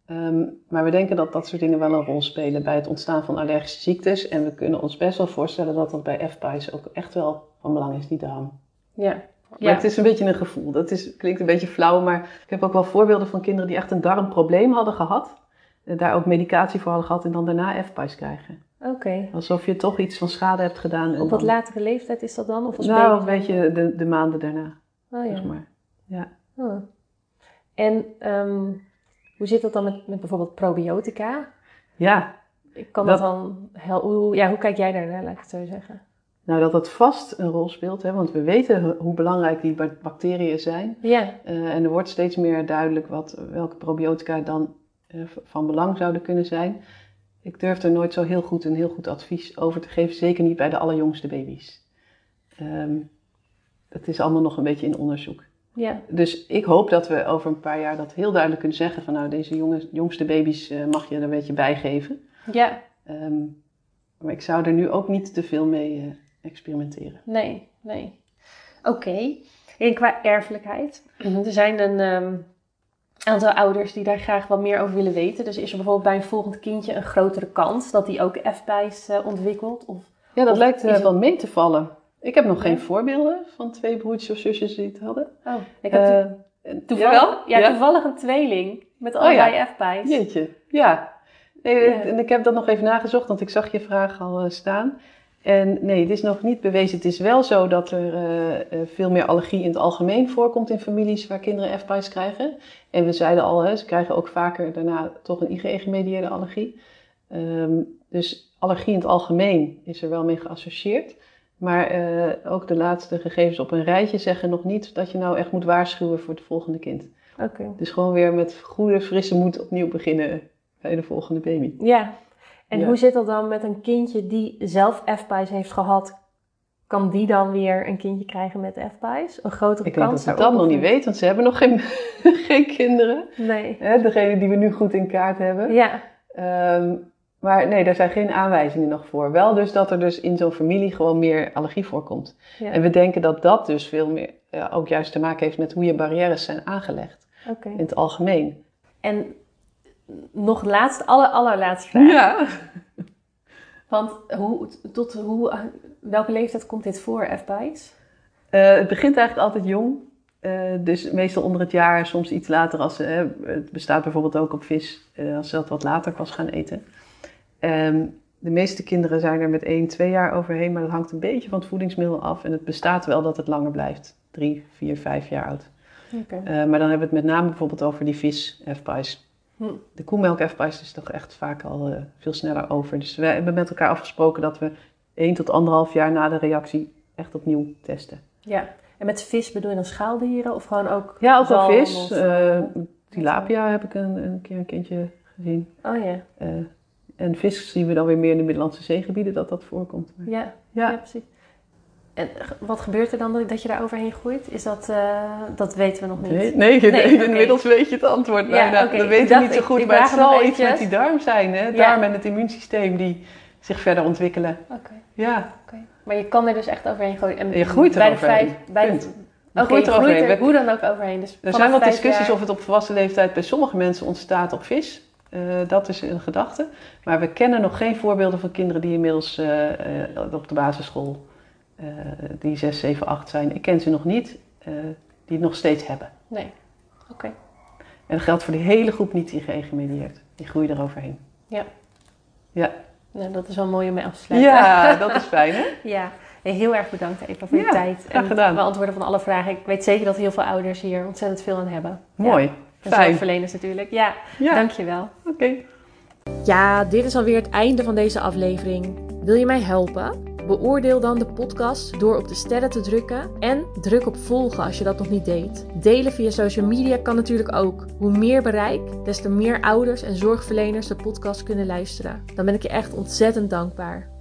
Ehm, maar we denken dat dat soort dingen wel een rol spelen bij het ontstaan van allergische ziektes. En we kunnen ons best wel voorstellen dat dat bij FPI's ook echt wel van belang is, die darm. Ja. Maar Ja. het is een beetje een gevoel. Dat is, klinkt een beetje flauw, maar ik heb ook wel voorbeelden van kinderen die echt een darmprobleem hadden gehad. eh, Daar ook medicatie voor hadden gehad en dan daarna FPI's krijgen. Oké. Alsof je toch iets van schade hebt gedaan. en Op wat dan- latere leeftijd is dat dan? Of als Nou, een beetje de, de maanden daarna, Oh ja. zeg maar. Ja. Oh. En ehm, hoe zit dat dan met, met bijvoorbeeld probiotica? ja, Kan dat, Dat- dan hel- hoe, ja, hoe kijk jij daar naar, laat ik het zo zeggen? Nou dat dat vast een rol speelt, hè, want we weten ho- hoe belangrijk die ba- bacteriën zijn. Ja, Eh, en er wordt steeds meer duidelijk wat, welke probiotica dan eh, van belang zouden kunnen zijn. Ik durf er nooit zo heel goed een heel goed advies over te geven, zeker niet bij de allerjongste baby's. Ehm het is allemaal nog een beetje in onderzoek. ja, Dus ik hoop dat we over een paar jaar dat heel duidelijk kunnen zeggen van nou deze jonge, jongste baby's eh, mag je er een beetje bij geven. ja, Ehm, maar ik zou er nu ook niet te veel mee experimenteren. nee, nee. Oké. En qua erfelijkheid, er zijn een ehm, aantal ouders die daar graag wat meer over willen weten. Dus is er bijvoorbeeld bij een volgend kindje een grotere kans dat die ook F-bijs eh, ontwikkelt? Of, Ja, dat Of lijkt het- wel mee te vallen. Ik heb nog Ja? geen voorbeelden van twee broertjes of zusjes die het hadden. oh, ik heb Eh, toevallig, ja, ja? toevallig een tweeling met Oh, allebei ja. F-bijs. Jeetje, ja. Nee. En ik heb dat nog even nagezocht, want ik zag je vraag al staan. En nee, het is nog niet bewezen. Het is wel zo dat er eh, eh, veel meer allergie in het algemeen voorkomt in families waar kinderen F-pies krijgen. En we zeiden al, hè, ze krijgen ook vaker daarna toch een IgE-gemedieerde allergie. Ehm, dus allergie in het algemeen is er wel mee geassocieerd. Maar eh, ook de laatste gegevens op een rijtje zeggen nog niet dat je nou echt moet waarschuwen voor het volgende kind. Oké. Dus gewoon weer met goede, frisse moed opnieuw beginnen bij de volgende baby. Ja. En Ja. hoe zit dat dan met een kindje die zelf F-bijs heeft gehad? Kan die dan weer een kindje krijgen met F-bijs? Een grotere Ik denk kans dat ze dat nog niet weten, want ze hebben nog geen, geen kinderen. Nee. Hè, degene die we nu goed in kaart hebben. Ja. Ehm, maar nee, daar zijn geen aanwijzingen nog voor. Wel dus dat er dus in zo'n familie gewoon meer allergie voorkomt. Ja. En we denken dat dat dus veel meer ook juist te maken heeft met hoe je barrières zijn aangelegd. Oké. In het algemeen. En nog laatst, aller, allerlaatste vraag. Ja. Want hoe, tot hoe, welke leeftijd komt dit voor, F-bijs? Eh, het begint eigenlijk altijd jong. Eh, dus meestal onder het jaar, soms iets later. Als ze, hè, het bestaat bijvoorbeeld ook op vis, eh, als ze dat wat later pas gaan eten. Ehm, de meeste kinderen zijn er met 1, 2 jaar overheen, maar dat hangt een beetje van het voedingsmiddel af. En het bestaat wel dat het langer blijft. 3, 4, 5 jaar oud. Eh, maar dan hebben we het met name bijvoorbeeld over die vis f-pies. Hm. De koemelk f-pies is toch echt vaak al eh, veel sneller over. Dus wij hebben met elkaar afgesproken dat we 1 tot 1,5 jaar na de reactie echt opnieuw testen. Ja. En met vis bedoel je dan schaaldieren of gewoon ook Ja, ook wel vis. eh, tilapia heb ik een, een keer een kindje gezien. Oh ja. En vis zien we dan weer meer in de Middellandse zeegebieden dat dat voorkomt. Maar- Ja. Ja. Ja. precies. En wat gebeurt er dan dat- dat je daar overheen groeit? Is dat, eh, dat weten we nog niet. Nee, nee, Nee, nee, oké. inmiddels weet je het antwoord bijna. We Ik weten niet zo goed, ik maar het zal nog iets met die darm zijn. Hè? Darm en het immuunsysteem die zich verder ontwikkelen. Oké. Ja. Maar je kan er dus echt overheen groeien. En Je groeit er bij de overheen. vijf, bij de, Punt. Oké, Je groeit er groeit overheen. er hoe dan ook overheen. Dus Er zijn wat vijf discussies jaar- of het op volwassen leeftijd bij sommige mensen ontstaat op vis. Eh, dat is een gedachte. Maar we kennen nog geen voorbeelden van kinderen die inmiddels eh, op de basisschool, die 6, 7, 8 zijn. Ik ken ze nog niet, eh, die het nog steeds hebben. Nee. Oké. En dat geldt voor die hele groep niet die gemedieerd. Die groeien er overheen. Nou, dat is wel mooi om mee af te sluiten. Ja, dat is fijn hè? Ja. Hey, heel erg bedankt Eva voor je Ja, tijd. graag en gedaan. het beantwoorden van alle vragen. Ik weet zeker dat heel veel ouders hier ontzettend veel aan hebben. Mooi, Ja. En fijn. zorgverleners natuurlijk. Ja, Ja, dankjewel. oké. Ja, dit is alweer het einde van deze aflevering. Wil je mij helpen? Beoordeel dan de podcast door op de sterren te drukken en druk op volgen als je dat nog niet deed. Delen via social media kan natuurlijk ook. Hoe meer bereik, des te meer ouders en zorgverleners de podcast kunnen luisteren. Dan ben ik je echt ontzettend dankbaar.